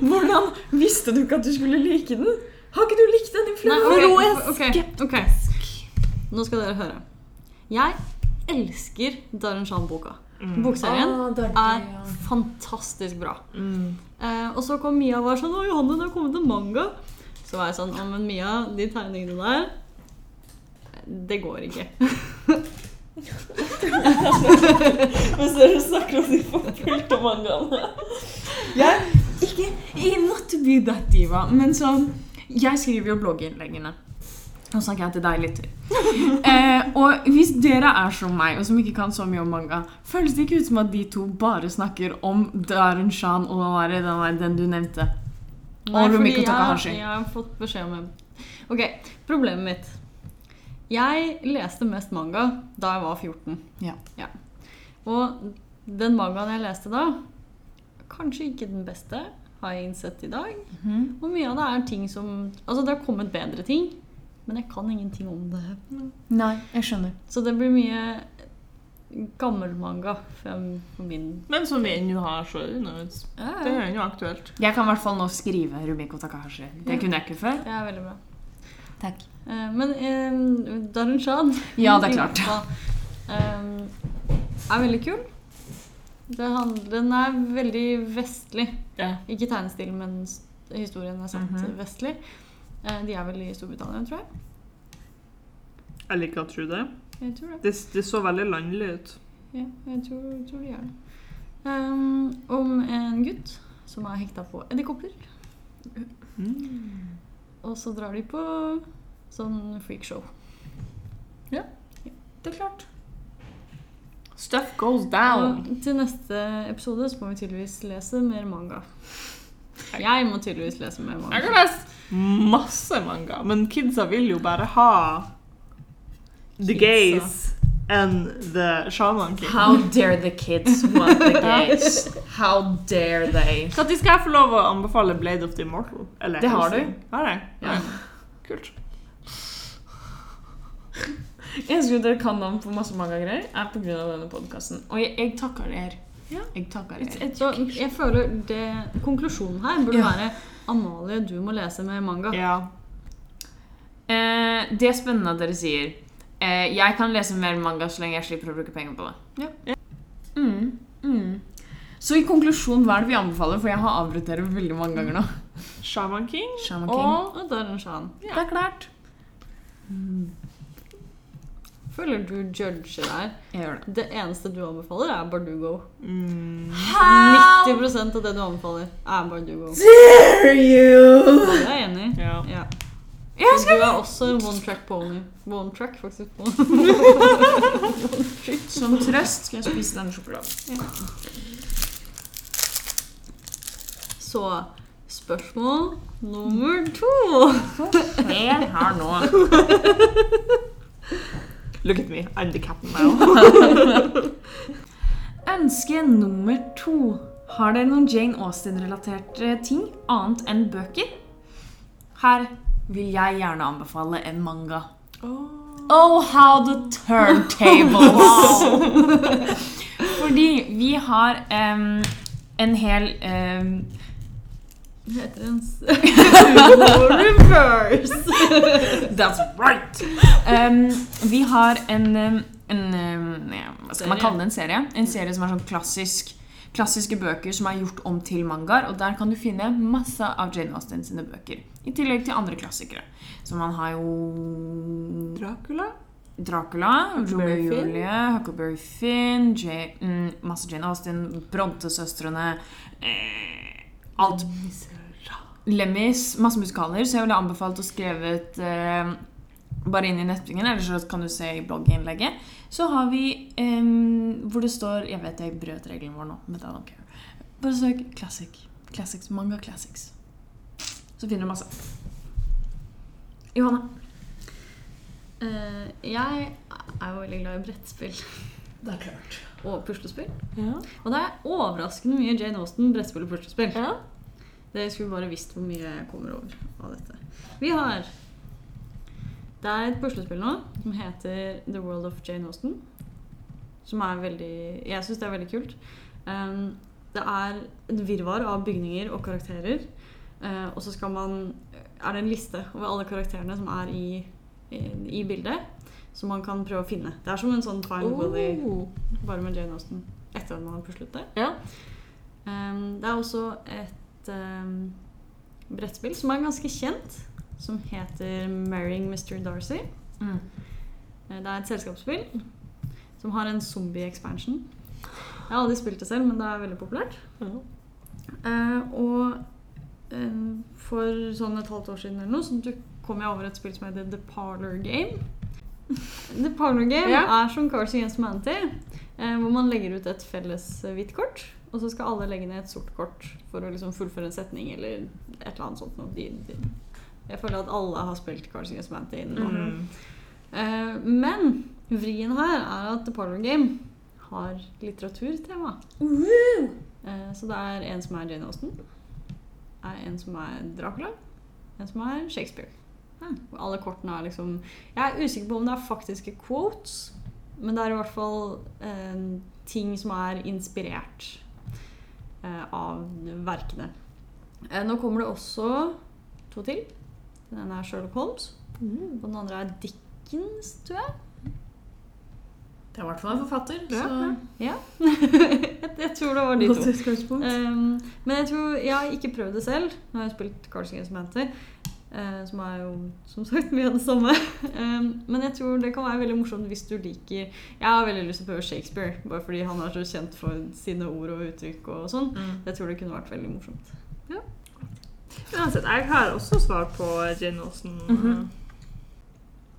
Hvordan visste du ikke at du skulle like den? Har ikke du likt den i flere Nei, år? ok, ok, ok. Nå skal dere høre. Jeg elsker Darren Shan-boka. Mm. Bokserien Ah, det er det, ja. fantastisk bra. Mm. Eh, og så kom Mia og var sånn 'Å, Johanne, det har kommet en manga'. Så var jeg sånn 'Å, men Mia, de tegningene der Det går ikke'. Mens dere snakker om de forfulgte mangaene. Jeg, ikke i not to be that diva, men sånn Jeg skriver jo blogginnleggene. Nå snakker jeg til deg, lytter. Eh, og hvis dere er som meg, og som ikke kan så mye om manga, føles det ikke ut som at de to bare snakker om Darun Shan og hva var det, den, den du nevnte? Nei, Og fordi jeg, jeg har fått beskjed om en Ok, problemet mitt. Jeg leste mest manga da jeg var 14. Ja. Og den mangaen jeg leste da, kanskje ikke den beste, har jeg innsett i dag. Mhm. Og mye av det er ting som Altså, det har kommet bedre ting, men jeg kan ingenting om det. Nei, jeg skjønner. Så det blir mye gammel manga for min Men som vi ennå har, så er det det er ennå aktuelt. Jeg kan i hvert fall nå skrive Rumiko Takahashi. Det Ja. kunne jeg ikke før. Det er veldig bra. Takk. Eh, Men eh, Darren Shan Ja, det er klart. eh, er veldig kul. Det handler, den er veldig vestlig. Ja. Ikke tegnestil, men historien er satt -hmm. vestlig. Eh, De er vel i Storbritannia, tror jeg. Jeg liker å tro det. Jeg tror det. Det, det så veldig landlig ut. Ja, jeg tror, tror de er det. Um, om en gutt som er hekta på edderkopper. Mm. Og så drar de på sånn freakshow. Ja, Det er klart. Stuff goes down. Og til neste episode så må vi tydeligvis lese mer manga. Jeg må tydeligvis lese mer manga. Jeg kan lese masse manga, men kidsa vil jo bare ha The Kidsa. gays and the shaman king. How dare the kids want the gays? How dare they? Når skal jeg få lov å anbefale Blade of the Immortal? Eller Det har du. Har jeg? Ja. Kult. Jeg at jeg kan navn på masse mangagreier, er grunn av denne podkasten. Og jeg, jeg takker dere. Ja. Jeg takker dere. Så jeg føler det, konklusjonen her burde Ja. være Amalie, du må lese mer manga. Ja. Eh, det er spennende at dere sier. Eh, jeg kan lese mer manga så lenge jeg slipper å bruke penger på det. Ja. Mm, mm. Så i konklusjon, hva er det vi anbefaler? For jeg har avbrutt dere veldig mange ganger nå. Shaman King Shaman King. og Darren Shan. Det er klart. Føler du judger der. Jeg gjør det. Det eneste du anbefaler, er Bardugo. mm, 90% av det du anbefaler, er Bardugo. dare you? Det er jeg enig i. ja. Ja. Jeg skal du er også en one track pony. One track, faktisk. Som trøst skal jeg spise denne sjokoladen. Så spørsmål nummer to. Her her nå. Look at me, I'm the captain now. Ønske nummer to. Har dere noen Jane Austen-relaterte ting annet enn bøker? Her vil jeg gjerne anbefale en manga. Oh, how the turntables! Fordi vi har um, en hel Det heter en s- reverse. That's right! Um, vi har en, en, en ja, Hva skal man kalle det? En serie? En serie som er sånn klassisk klassiske bøker som er gjort om til mangaer, og der kan du finne masse av Jane Austen sine bøker. I tillegg til andre klassikere. Så man har jo Dracula? Dracula, Romeo og Julie, Huckleberry Finn, J mm, masse Jane Austen, Brontesøstrene eh, Alt. Lemmis, masse musikaler, så jeg ville anbefalt å skrevet eh, bare inn i nettingen eller så kan du se i blogginnlegget. Så har vi eh, hvor det står Jeg vet jeg brøt regelen vår nå, men I don't care. Bare søk classic. Classics. Manga classics. Så finner du masse. Johanne. Uh, jeg er jo veldig glad i brettspill Det er klart. og puslespill. Ja. Og det er overraskende mye Jane Austen, brettspill og puslespill. ja. Det skulle bare visst hvor mye jeg kommer over av dette. Vi har Det er et puslespill nå som heter The World of Jane Austen. Som er veldig Jeg syns det er veldig kult. Um, det er et virvar av bygninger og karakterer. Uh, og så skal man er det en liste over alle karakterene som er i, i, i bildet. Som man kan prøve å finne. Det er som en sånn Find Willy Oh. bare med Jane Austen etter at man har puslet det. Ja. Um, det er også et um, brettspill som er ganske kjent, som heter 'Marrying Mr. Darcy'. Mm. Eh, Det er et selskapsspill som har en zombie-expansion. Jeg har aldri spilt det selv, men det er veldig populært. Mm. Uh, og uh, for sånn et halvt år siden eller noe, så kom jeg over et spill som heter The Parlor Game. The Parlor Game Ja. er som Cars Against Humanity, uh, hvor man legger ut et felles hvitt kort. Og så skal alle legge ned et sort kort for å liksom fullføre en setning eller et eller annet sånt. De, de, jeg føler at alle har spilt Cards Against Humanity. nå. Mhm. Eh, men vrien her er at The Parlor Game har litteraturtema. Eh, så det er en som er Jane Austen, en som er Dracula, en som er Shakespeare. Og alle kortene er liksom Jeg er usikker på om det er faktiske quotes, men det er i hvert fall eh, ting som er inspirert av verkene. Eh, nå kommer det også to til. Den ene er Sherlock Holmes, Mm. og den andre er Dickens, tror jeg. Det er i hvert fall en forfatter. Ja, så Ja. jeg tror det var de to. Um, men jeg tror Jeg har ikke prøvd det selv. Nå har jeg spilt Cards Against Humanity, eh, som er jo som sagt mye av det samme. Um, men jeg tror det kan være veldig morsomt hvis du liker Jeg har veldig lyst til å prøve Shakespeare, bare fordi han er så kjent for sine ord og uttrykk og sånn. mm. Jeg tror det kunne vært veldig morsomt. Uansett, jeg har også svar på Jane Austen. Mhm.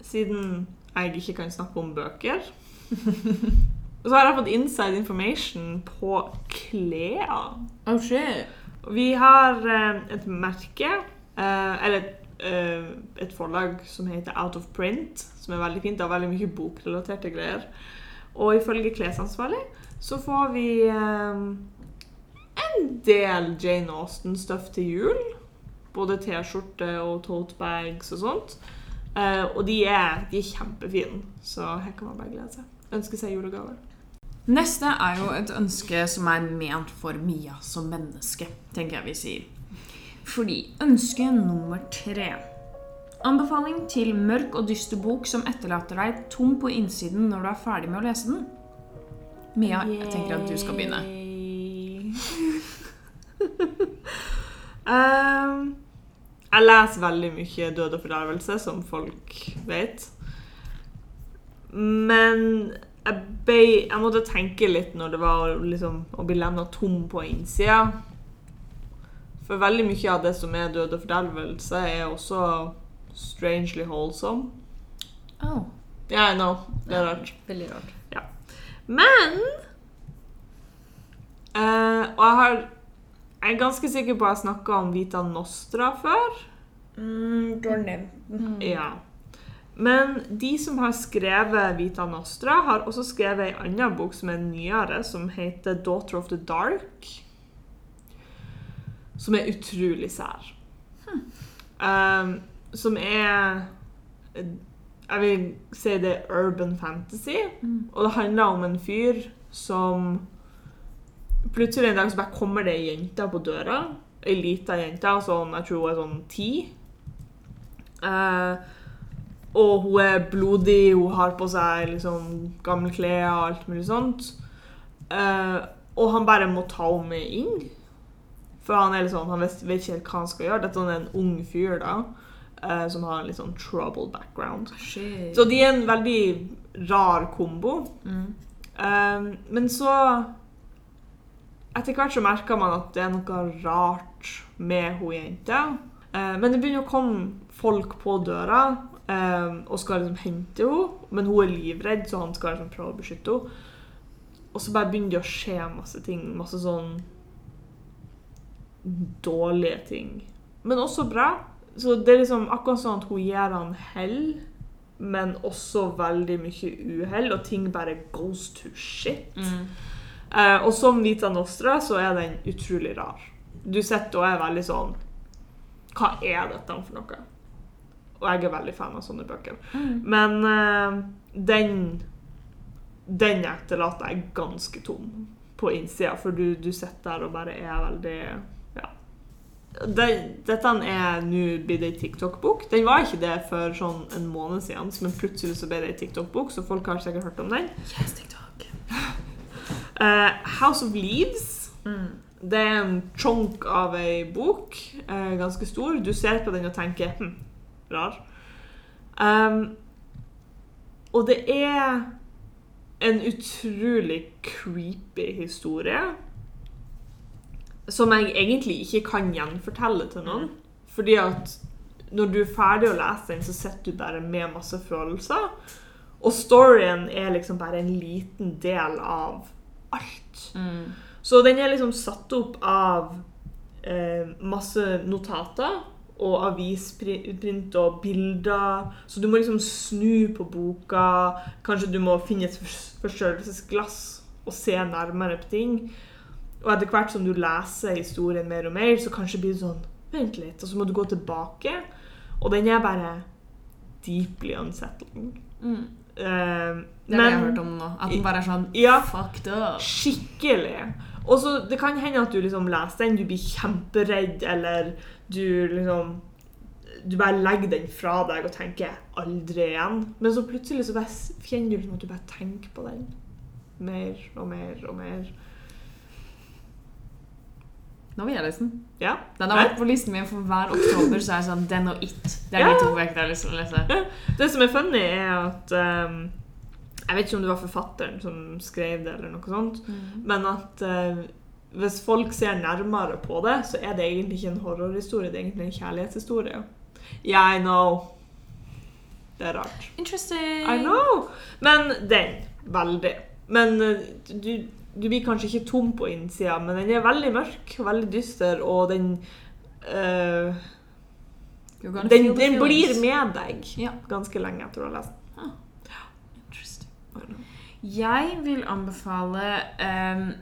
Siden jeg ikke kan snakke om bøker. så har jeg fått inside information på klær. Oh shit. Vi har eh, et merke, uh, eller et, et forlag som heter Out of Print, som er veldig fint. Det har veldig mye bokrelaterte greier. Og ifølge klesansvarlig så får vi eh, en del Jane Austen-stuff til jul. Både T-skjorte og tote bags og sånt. Eh, og de er, de er kjempefine, så her kan man bare glede seg. Ønske seg julegaver. Neste er jo et ønske som er ment for Mia som menneske, tenker jeg vi sier. Fordi ønske nummer tre Anbefaling til mørk og dyster bok som etterlater deg tom på innsiden når du er ferdig med å lese den. Mia, jeg tenker at du skal begynne. um, jeg leser veldig mye Død og fordervelse, som folk vet. Men jeg, be, jeg måtte tenke litt når det var liksom, å bli levna tom på innsida. For veldig mye av det som er død og fordervelse, er også strangely wholesome. Oh. Ja, I know. Det er rart. Veldig rart. Men eh, Og jeg har Jeg er ganske sikker på at jeg snakka om Vita Nostra før. Mm, du har nevnt den. Ja. Men de som har skrevet Vita Nostra, har også skrevet ei anna bok som er nyere, som heter Daughter of the Dark. Som er utrolig sær. Um, som er Jeg vil si det er urban fantasy. Mm. Og det handler om en fyr som Plutselig en dag så bare kommer det ei jente på døra. Ei lita jente, sånn, jeg tror hun er sånn ti. Uh, og hun er blodig, hun har på seg liksom gamle klær og alt mulig sånt. Uh, og han bare må ta henne med inn. For han er sånn, han vet, vet ikke helt hva han skal gjøre. Dette er en ung fyr da, eh, som har en litt sånn trouble background. Shit. Så de er en veldig rar kombo. Mm. Um, men så Etter hvert så merker man at det er noe rart med hun jenta. Uh, men det begynner å komme folk på døra um, og skal liksom hente henne. Men hun er livredd, så han skal liksom prøve å beskytte henne. Og så bare begynner det å skje masse ting. Masse sånn dårlige ting. Men også bra. Så det er liksom akkurat sånn at hun gir han hell, men også veldig mye uhell, og ting bare goes to shit. Mm. Eh, og som Vita Nostra så er den utrolig rar. Du sitter og er veldig sånn Hva er dette for noe? Og jeg er veldig fan av sånne bøker. Men eh, den Den etterlater jeg ganske tom på innsida, for du, du sitter der og bare er veldig Den, dette er nå blitt ei TikTok-bok. Den var ikke det for sånn en måned siden, men plutselig så ble det ei TikTok-bok, så folk har sikkert hørt om den. Yes, TikTok. Uh, House of Leaves. Mm. Det er en chonk av ei bok. Uh, ganske stor. Du ser på den og tenker hm, rar. Um, og det er en utrolig creepy historie. Som jeg egentlig ikke kan gjenfortelle til noen. Fordi at når du er ferdig å lese den, så sitter du bare med masse følelser. Og storyen er liksom bare en liten del av alt. Mm. Så den er liksom satt opp av eh, masse notater og avisprint og bilder. Så du må liksom snu på boka. Kanskje du må finne et forstørrelsesglass og se nærmere på ting. Og etter hvert som du leser historien mer og mer, så kanskje blir det sånn Vent litt, og så må du gå tilbake. Og den er bare deeply unsettling. Mm. Uh, Det har jeg hørt om nå. At den bare er sånn Ja. fucked up. Skikkelig. Og så Det kan hende at du liksom leser den, du blir kjemperedd, eller du liksom Du bare legger den fra deg og tenker 'aldri igjen'. Men så plutselig så bare kjenner du liksom at du bare tenker på den. Mer og mer og mer. Nå vil jeg lese den. Ja. Den har vært på listen min for hver oktober, så er jeg sånn Den og It. Det er Ja. de to bøkene jeg har lyst til å lese. Det som er funny, er at um, Jeg vet ikke om det var forfatteren som skrev det, eller noe sånt, men at uh, hvis folk ser nærmere på det, så er det egentlig ikke en horrorhistorie, det er egentlig en kjærlighetshistorie. Yeah, I know. Det er rart. Interesting. I know! Men den. Veldig. Men eh, du, du blir kanskje ikke tom på innsida, men den er veldig mørk veldig dyster, og den uh, den, den blir med deg Ja. ganske lenge etter å ha lest Interesting. den. Jeg vil anbefale um,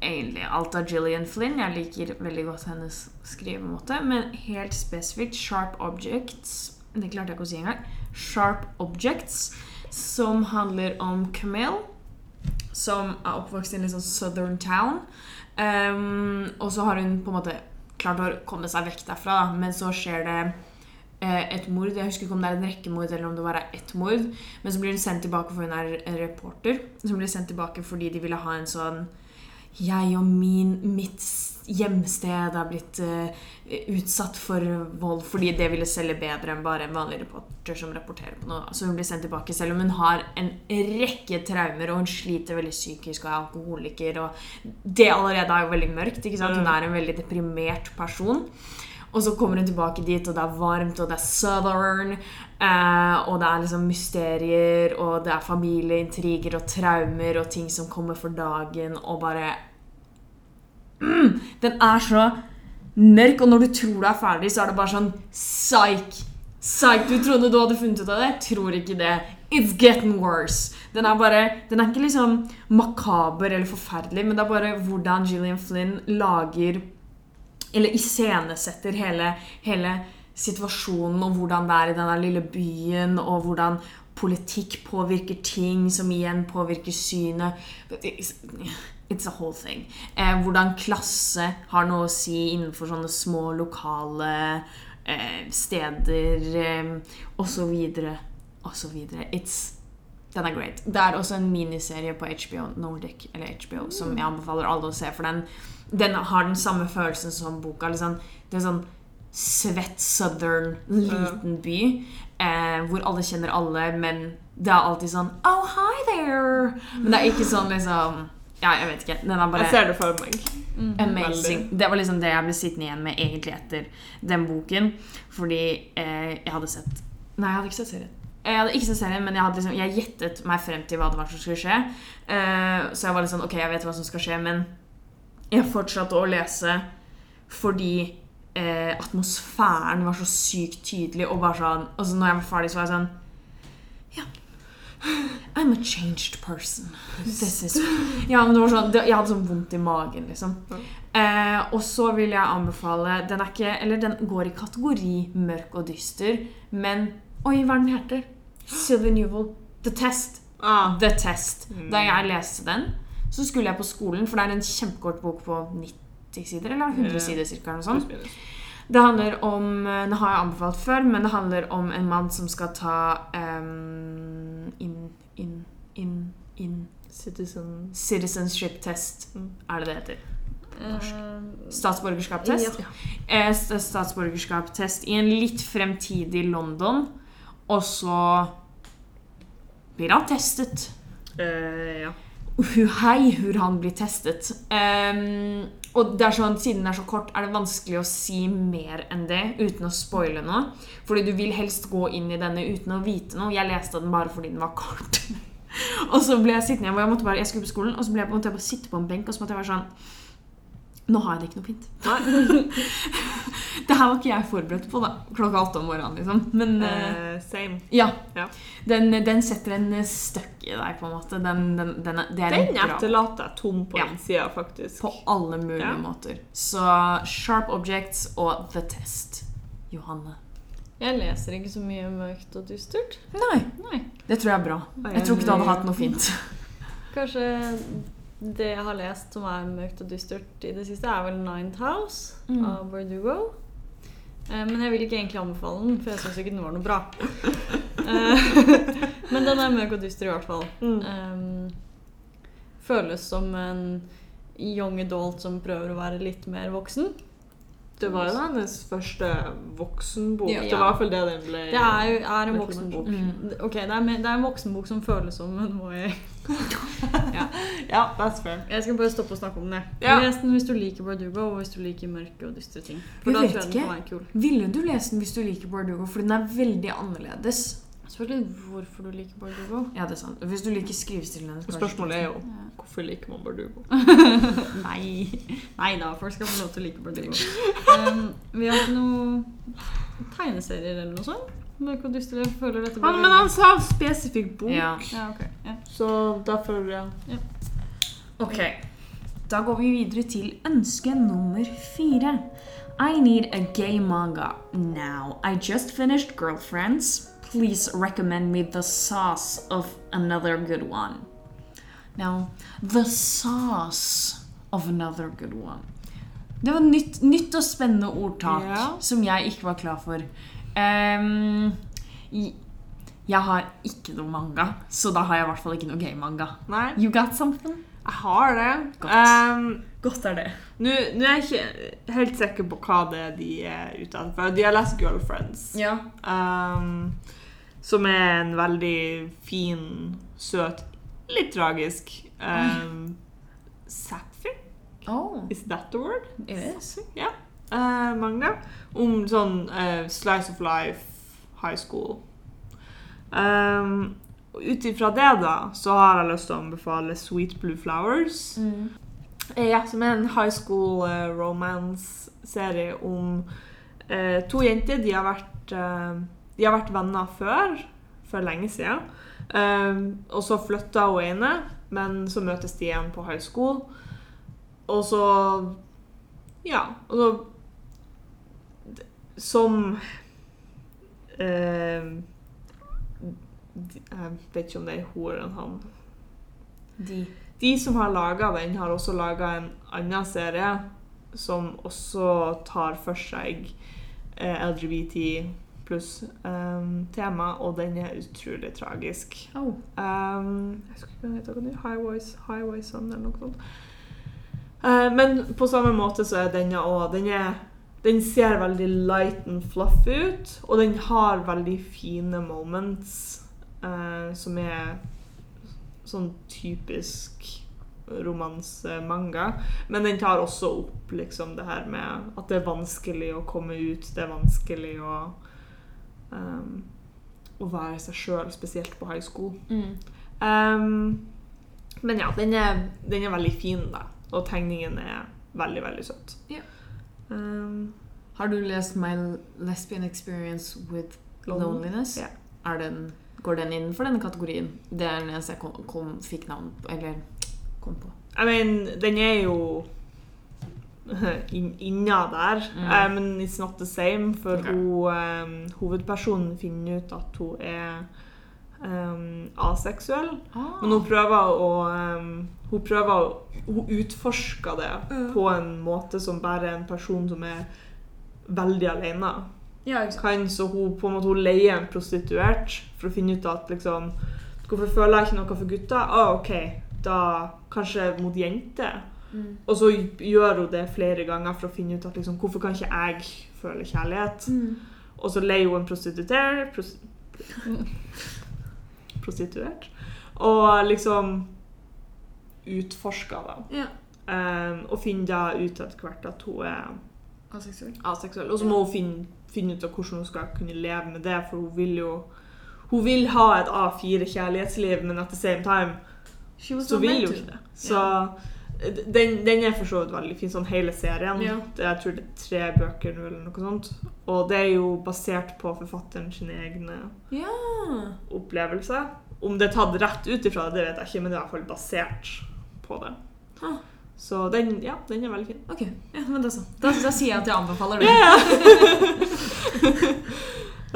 egentlig alt av Gillian Flynn. Jeg liker veldig godt hennes skrivemåte. Men helt spesifikt Sharp Objects. Det klarte jeg ikke å si engang. Sharp Objects, som handler om Camille, som er oppvokst i en litt sånn southern town. Um, og så har hun på en måte klart å komme seg vekk derfra, da. men så skjer det eh, et mord. Jeg husker ikke om det er en rekke mord eller om det bare er ett mord. Men så blir hun sendt tilbake, for hun er reporter. Som blir sendt tilbake fordi de ville ha en sånn Jeg og min, mitt hjemsted har blitt uh, utsatt for vold fordi det ville selge bedre enn bare en vanlig reporter som rapporterer på noe. Så hun blir sendt tilbake selv om hun har en rekke traumer, og hun sliter veldig psykisk og er alkoholiker. Og det allerede er jo veldig mørkt. Hun er en veldig deprimert person. Og så kommer hun tilbake dit, og det er varmt, og det er southern. Eh, og det er liksom mysterier, og det er familieintriger og traumer og ting som kommer for dagen, og bare mm, Den er så mørk, og når du tror du er ferdig, så er det bare sånn Psych! Psych! Du trodde du hadde funnet ut av det? Tror ikke det. It's getting worse. Den er bare Den er ikke liksom makaber eller forferdelig, men det er bare hvordan Gillian Flynn lager eller iscenesetter hele, hele situasjonen og hvordan det er i denne lille byen, og hvordan politikk påvirker ting, som igjen påvirker synet. It's, a whole thing. Eh, hvordan klasse har noe å si innenfor sånne små lokale eh, steder, eh, så videre. It's Den er great. Det er også en miniserie på HBO Nordic, eller HBO, som jeg anbefaler alle å se, for den, den har den samme følelsen som boka. Liksom. Det er sånn svett southern, liten by, eh, hvor alle kjenner alle, men det er alltid sånn Oh, hi there! Men det er ikke sånn liksom Ja, jeg vet ikke. Den er bare Jeg ser det for meg. Amazing. Det var liksom det jeg ble sittende igjen med egentlig etter den boken. Fordi eh, jeg hadde sett Nei, jeg hadde ikke sett serien. Jeg hadde ikke sett serien, men jeg, hadde liksom, jeg gjettet meg frem til hva det var som skulle skje. Eh, så jeg var litt sånn Ok, jeg vet hva som skal skje, men jeg fortsatte å lese fordi eh, atmosfæren var så sykt tydelig, og bare sånn altså når jeg var ferdig, så var jeg sånn Ja. I'm a changed person. This is Ja, men det var sånn det, Jeg hadde sånn vondt i magen, liksom. Eh, og så vil jeg anbefale Den er ikke Eller den går i kategori mørk og dyster, men Oi, hva er den heter? Sylvie Newell. The Test. Ah, The Test. Da jeg leste den, så skulle jeg på skolen, for det er en kjempekort bok på 90 sider, eller 100 sider cirka, eller noe sånt. Det handler om eh, Det har jeg anbefalt før, men det handler om en mann som skal ta um, inn inn inn inn Citizen Citizenship test, Mm. er det det heter? Statsborgerskaptest. Statsborgerskapstest. Eh, Statsborgerskapstest i en litt fremtidig London, og så blir han testet. Uh, ja. Hu hei hvor han blir testet. Um, og det er sånn, siden den er så kort, er det vanskelig å si mer enn det uten å spoile noe. Fordi du vil helst gå inn i denne uten å vite noe. Jeg leste den bare fordi den var kort. og så ble jeg sittende jeg, måtte bare, jeg skulle på skolen, og så ble jeg, på en måte bare sitte på en benk og så måtte jeg være sånn Nå har jeg det ikke noe fint. det her var ikke jeg forberedt på da, klokka åtte om morgenen. liksom. Men Eh, same. ja. Ja. Den, den setter en støkk i deg, på en måte. Den, den, den, det er Den etterlater jeg tom på Ja. innsida, faktisk. på alle mulige Ja. måter. Så Sharp Objects og The Test. Johanne. Jeg leser ikke så mye mørkt og dystert. Nei, Nei. det tror jeg er bra. Jeg tror ikke du hadde hatt noe fint. Kanskje det jeg har lest som er mørkt og dystert i det siste, er vel Ninth House Mm. av Verdugo. Eh, men jeg vil ikke egentlig anbefale den, for jeg syns ikke den var noe bra. Eh, men den er mørk og dyster i hvert fall. Mm. Eh, føles som en young adult som prøver å være litt mer voksen. Det var jo hennes første voksenbok. Ja. Det var i hvert fall det den ble Det er jo er en voksenbok. Mm. Ok, det er, det er en voksenbok som føles som en YA. Ja, that's fair. Jeg skal bare stoppe å snakke om det. Ja. Les den hvis du liker Bardugo, og hvis du liker mørke og dystre ting. For Jeg da vet tror jeg den kan være kul. Ville du lese den hvis du liker Bardugo? For den er veldig annerledes. Selvfølgelig hvorfor du liker Bardugo. Ja, det er sant. Hvis du liker skrivestilen hennes. Spørsmålet er jo Ja. hvorfor liker man Bardugo? Nei. Nei da, folk skal få lov til å like Bardugo. Um, vi har hatt noen tegneserier eller noe sånt. Jeg føler dette Han, men han sa spesifikk bok, Ja. Ja, okay. Ja. så derfor ja. Ok, da går vi videre til ønske nummer fire. I need a gay manga now. I just finished Girlfriends. Please recommend me the sauce of another good one. Now, the sauce of another good one. Det var nytt, nytt og spennende ordtak Ja. som jeg ikke var klar for. Um, jeg har ikke noe manga, så da har jeg i hvert fall ikke noe gay-manga. Nei, You got something? jeg har det. Godt. Um, Godt er det. Nå nå er jeg ikke helt sikker på hva det er de er ute etter. De har lest Girlfriends. Ja. Um, som er en veldig fin, søt, litt tragisk um, Sapphire? Oh, Is that the word? it is. Ja. Uh, Magna. Om sånn uh, slice of life, high school. Um, Ut ifra det, da, så har jeg lyst til å anbefale Sweet Blue Flowers. Mm. Ja, som er en high school uh, romance-serie om uh, to jenter. De har vært, eh, de har vært venner før, for lenge siden. Um, og så flytta hun ene, men så møtes de igjen på high school. Og så Ja. Og så Som eh, Jeg vet ikke om det er hun eller han. De. De som har laga den, har også laga en annen serie som også tar for seg eh, LGBT pluss um, tema, og den er utrolig tragisk. Oh. Um, jeg husker ikke hva den heter. akkurat nå. Highways, Highway Sun eller noe sånt. Uh, men på samme måte så er denne òg den, den ser veldig light and fluffy ut, og den har veldig fine moments uh, som er sånn typisk romansemanga. Men den tar også opp liksom det her med at det er vanskelig å komme ut, det er vanskelig å um, å være seg sjøl, spesielt på high school. Mm. Um, men ja, den er, den er veldig fin, da. Og tegningen er veldig, veldig søt. Ja. Um, Har du lest My Lesbian Experience with Loneliness? Er den, går den innenfor denne kategorien? Det er den eneste jeg kom, kom, fikk navn på, eller kom på. I mean, den er jo inn- inna der, Mm. eh, men it's not the same, for okay. hun, um, hovedpersonen finner ut at hun er um, aseksuell. Ah. Men hun prøver å um, Hun prøver Hun utforsker det Mm. på en måte som bare en person som er veldig alene Ja, kan. Så hun på en måte hun leier en prostituert for å finne ut at liksom Hvorfor føler jeg ikke noe for gutter? Ah, OK, da kanskje mot jenter. Mm. Og så gjør hun det flere ganger for å finne ut at liksom, hvorfor kan ikke jeg føle kjærlighet? Mm. Og så leier hun en prostituert pros Prostituert. Og liksom utforsker da. Ja. Um, og finner da ut etter hvert at hun er Aseksuell. aseksuell. Og så må hun finne, finne ut av hvordan hun skal kunne leve med det, for hun vil jo Hun vil ha et A4-kjærlighetsliv, men at the same time så vil hun ikke det. Så den, den er for så vidt veldig fin, sånn hele serien. Ja. Det, jeg tror det er tre bøker nå, eller noe sånt. Og det er jo basert på forfatteren sine egne Ja. opplevelser. Om det er tatt rett ut ifra det, det vet jeg ikke, men det er i hvert fall basert på det. Ah. Så den, ja, den er veldig fin. Ok, ja, men da så. Da, da sier jeg at jeg anbefaler det.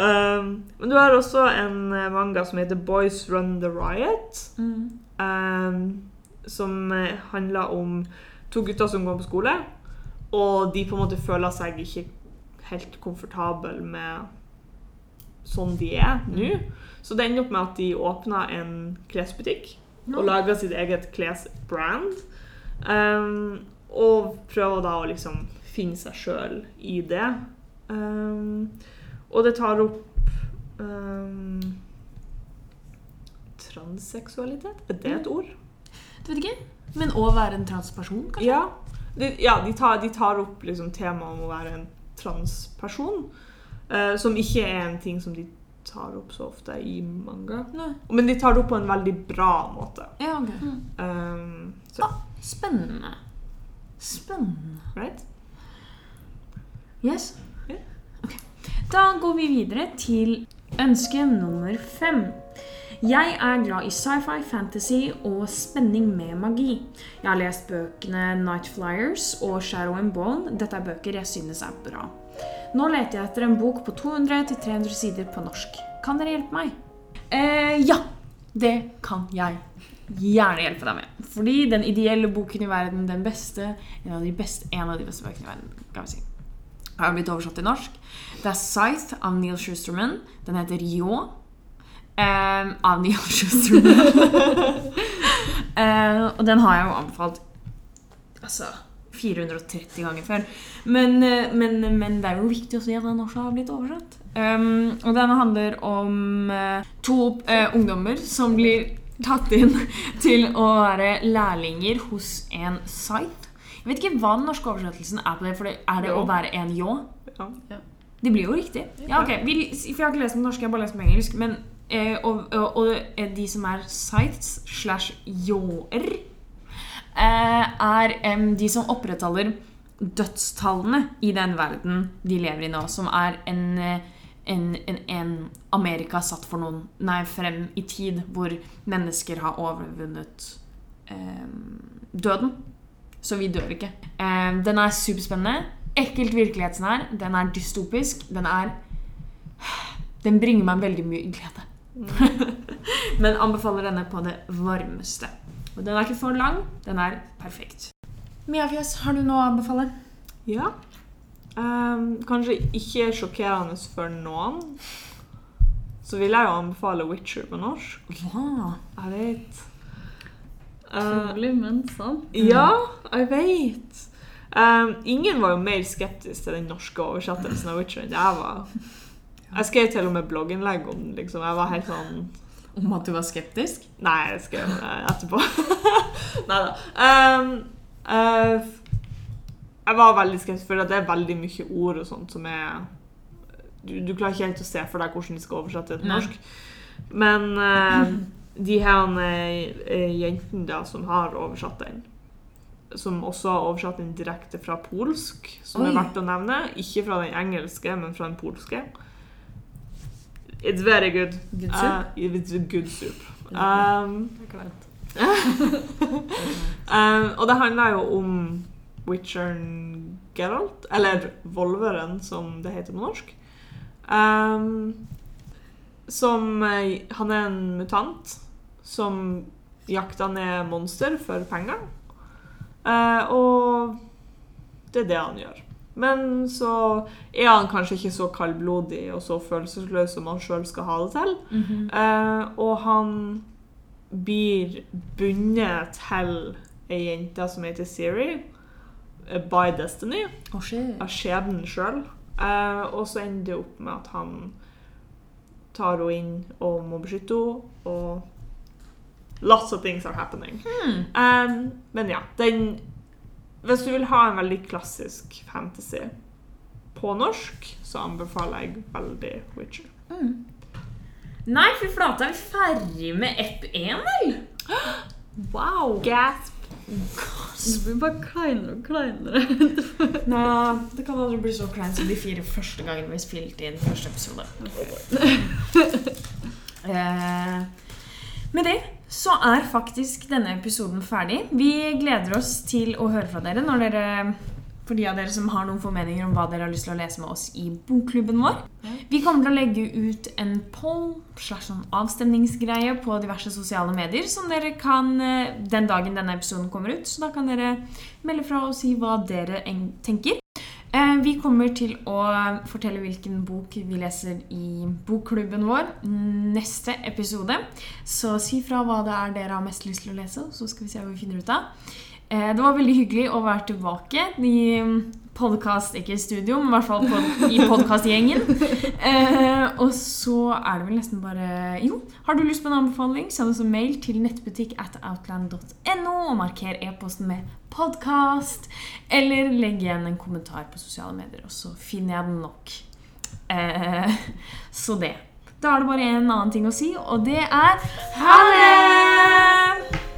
Um, men du har også en manga som heter Boys Run the Riot. Mm. um, som eh, handler om to gutter som går på skole, og de på en måte føler seg ikke helt komfortable med sånn de er nå. Så det ender opp med at de åpner en klesbutikk og lager sitt eget klesbrand. Um, og prøver da å liksom finne seg sjøl i det. Um, og det tar opp um, Transseksualitet? Er det et ord? Vet ikke? Men å være en transperson, kanskje? Ja. De, ja, de tar, de tar opp liksom temaet om å være en transperson. uh, som ikke er en ting som de tar opp så ofte i manga. Nei. Men de tar det opp på en veldig bra måte. Ja, ok. Um, så, Spennende. Spennende. right? Yes? Yeah. Ok. Da går vi videre til ønske nummer fem. Jeg er glad i sci-fi, fantasy og spenning med magi. Jeg har lest bøkene Night Flyers og Shadow and Bone. Dette er bøker jeg synes er bra. Nå leter jeg etter en bok på 200-300 sider på norsk. Kan dere hjelpe meg? Eh, ja, det kan jeg gjerne hjelpe deg med. Fordi den ideelle boken i verden, den beste, en av de beste, av de beste bøkene i verden, kan vi si, har blitt oversatt til norsk. Det er Scythe av Neil Schusterman. Den heter Ljå. Eh, av Schusterman. Eh, og den har jeg jo anbefalt altså 430 ganger før. Men, eh, men, men det er jo viktig å si at den også har blitt oversatt. Um, og den handler om uh, to uh, ungdommer som blir tatt inn til å være lærlinger hos en site. Jeg vet ikke hva den norske oversettelsen er på det. For det, er det Jo. å være en ljå? Ja. Det blir jo riktig. Ja, ok. Vi, for jeg har ikke lest den norske, norsk, jeg har bare lest den på engelsk. Men, eh, og, og, og de som er sites slash ljåer, eh, er eh, de som opprettholder dødstallene i den verden de lever i nå, som er en, eh, en, en, en Amerika satt for noen Nei, frem i tid hvor mennesker har overvunnet døden. Så vi dør ikke. Den er superspennende. Ekkelt virkelighetsnær. Den er dystopisk. Den er Den bringer meg veldig mye glede. Men anbefaler denne på det varmeste. Og den er ikke for lang. Den er perfekt. Miafjes, har du noe å anbefale? Ja. Um, kanskje ikke sjokkerende for noen. Så vil jeg jo anbefale Witcher på norsk. Hva? Jeg vet. Trolig, Utrolig, men sant. ja, jeg vet. Um, ingen var jo mer skeptisk til den norske oversettelsen av Witcher enn jeg var. Jeg skrev til og med blogginnlegg om den. liksom. Jeg var helt sånn Om at du var skeptisk? Nei, jeg skrev det etterpå. Nei da. Um, uh, jeg var veldig skeptisk, for det er veldig mye ord og sånt som er Du, du klarer ikke helt å se for deg hvordan de skal oversette det til norsk. Men uh, de her uh, jentene da, som har oversatt den som også har oversatt den direkte fra polsk, som Oi. er verdt å nevne. Ikke fra den engelske, men fra den polske. It's very good. Good soup? Uh, it's a good soup. Um, um, og det handler jo om Witcheren Geralt, eller Volveren, som det heter på norsk. Um, som eh, Han er en mutant som jakter ned monster for penger. Uh, og det er det han gjør. Men så er han kanskje ikke så kaldblodig og så følelsesløs som han sjøl skal ha det til. Mhm. Eh, og han blir bundet til ei jente som heter Siri, eh, by destiny, oh, av skjebnen sjøl. Eh, og så ender det opp med at han tar henne inn og må beskytte henne, og Lots of things are happening. Hmm. Um, men ja, den Hvis du vil ha en veldig klassisk fantasy på norsk, så anbefaler jeg veldig Witcher. Mm. Nei, fy flate, er vi ferdig med Epp 1, vel? Wow! Gasp! Det blir bare kleinere og kleinere. Nå, det kan aldri bli så kleint som de fire første gangene vi spilte inn første episode. Eh, med det så er faktisk denne episoden ferdig. Vi gleder oss til å høre fra dere når dere for de av dere som har noen formeninger om hva dere har lyst til å lese med oss i bokklubben vår. Vi kommer til å legge ut en poll slash en avstemningsgreie på diverse sosiale medier som dere kan eh, den dagen denne episoden kommer ut. Så da kan dere melde fra og si hva dere tenker. Eh, Vi kommer til å fortelle hvilken bok vi leser i bokklubben vår neste episode. Så si fra hva det er dere har mest lyst til å lese, så skal vi se hva vi finner ut av. Eh, Det var veldig hyggelig å være tilbake i podkast, ikke studio, men i hvert fall pod i podkastgjengen. Eh, og så er det vel nesten bare Jo, har du lyst på en anbefaling, send oss en mail til nettbutikk at outland.no og marker e-posten med podkast. Eller legg igjen en kommentar på sosiale medier, og så finner jeg den nok. Eh, så det. Da er det bare en annen ting å si, og det er ha det!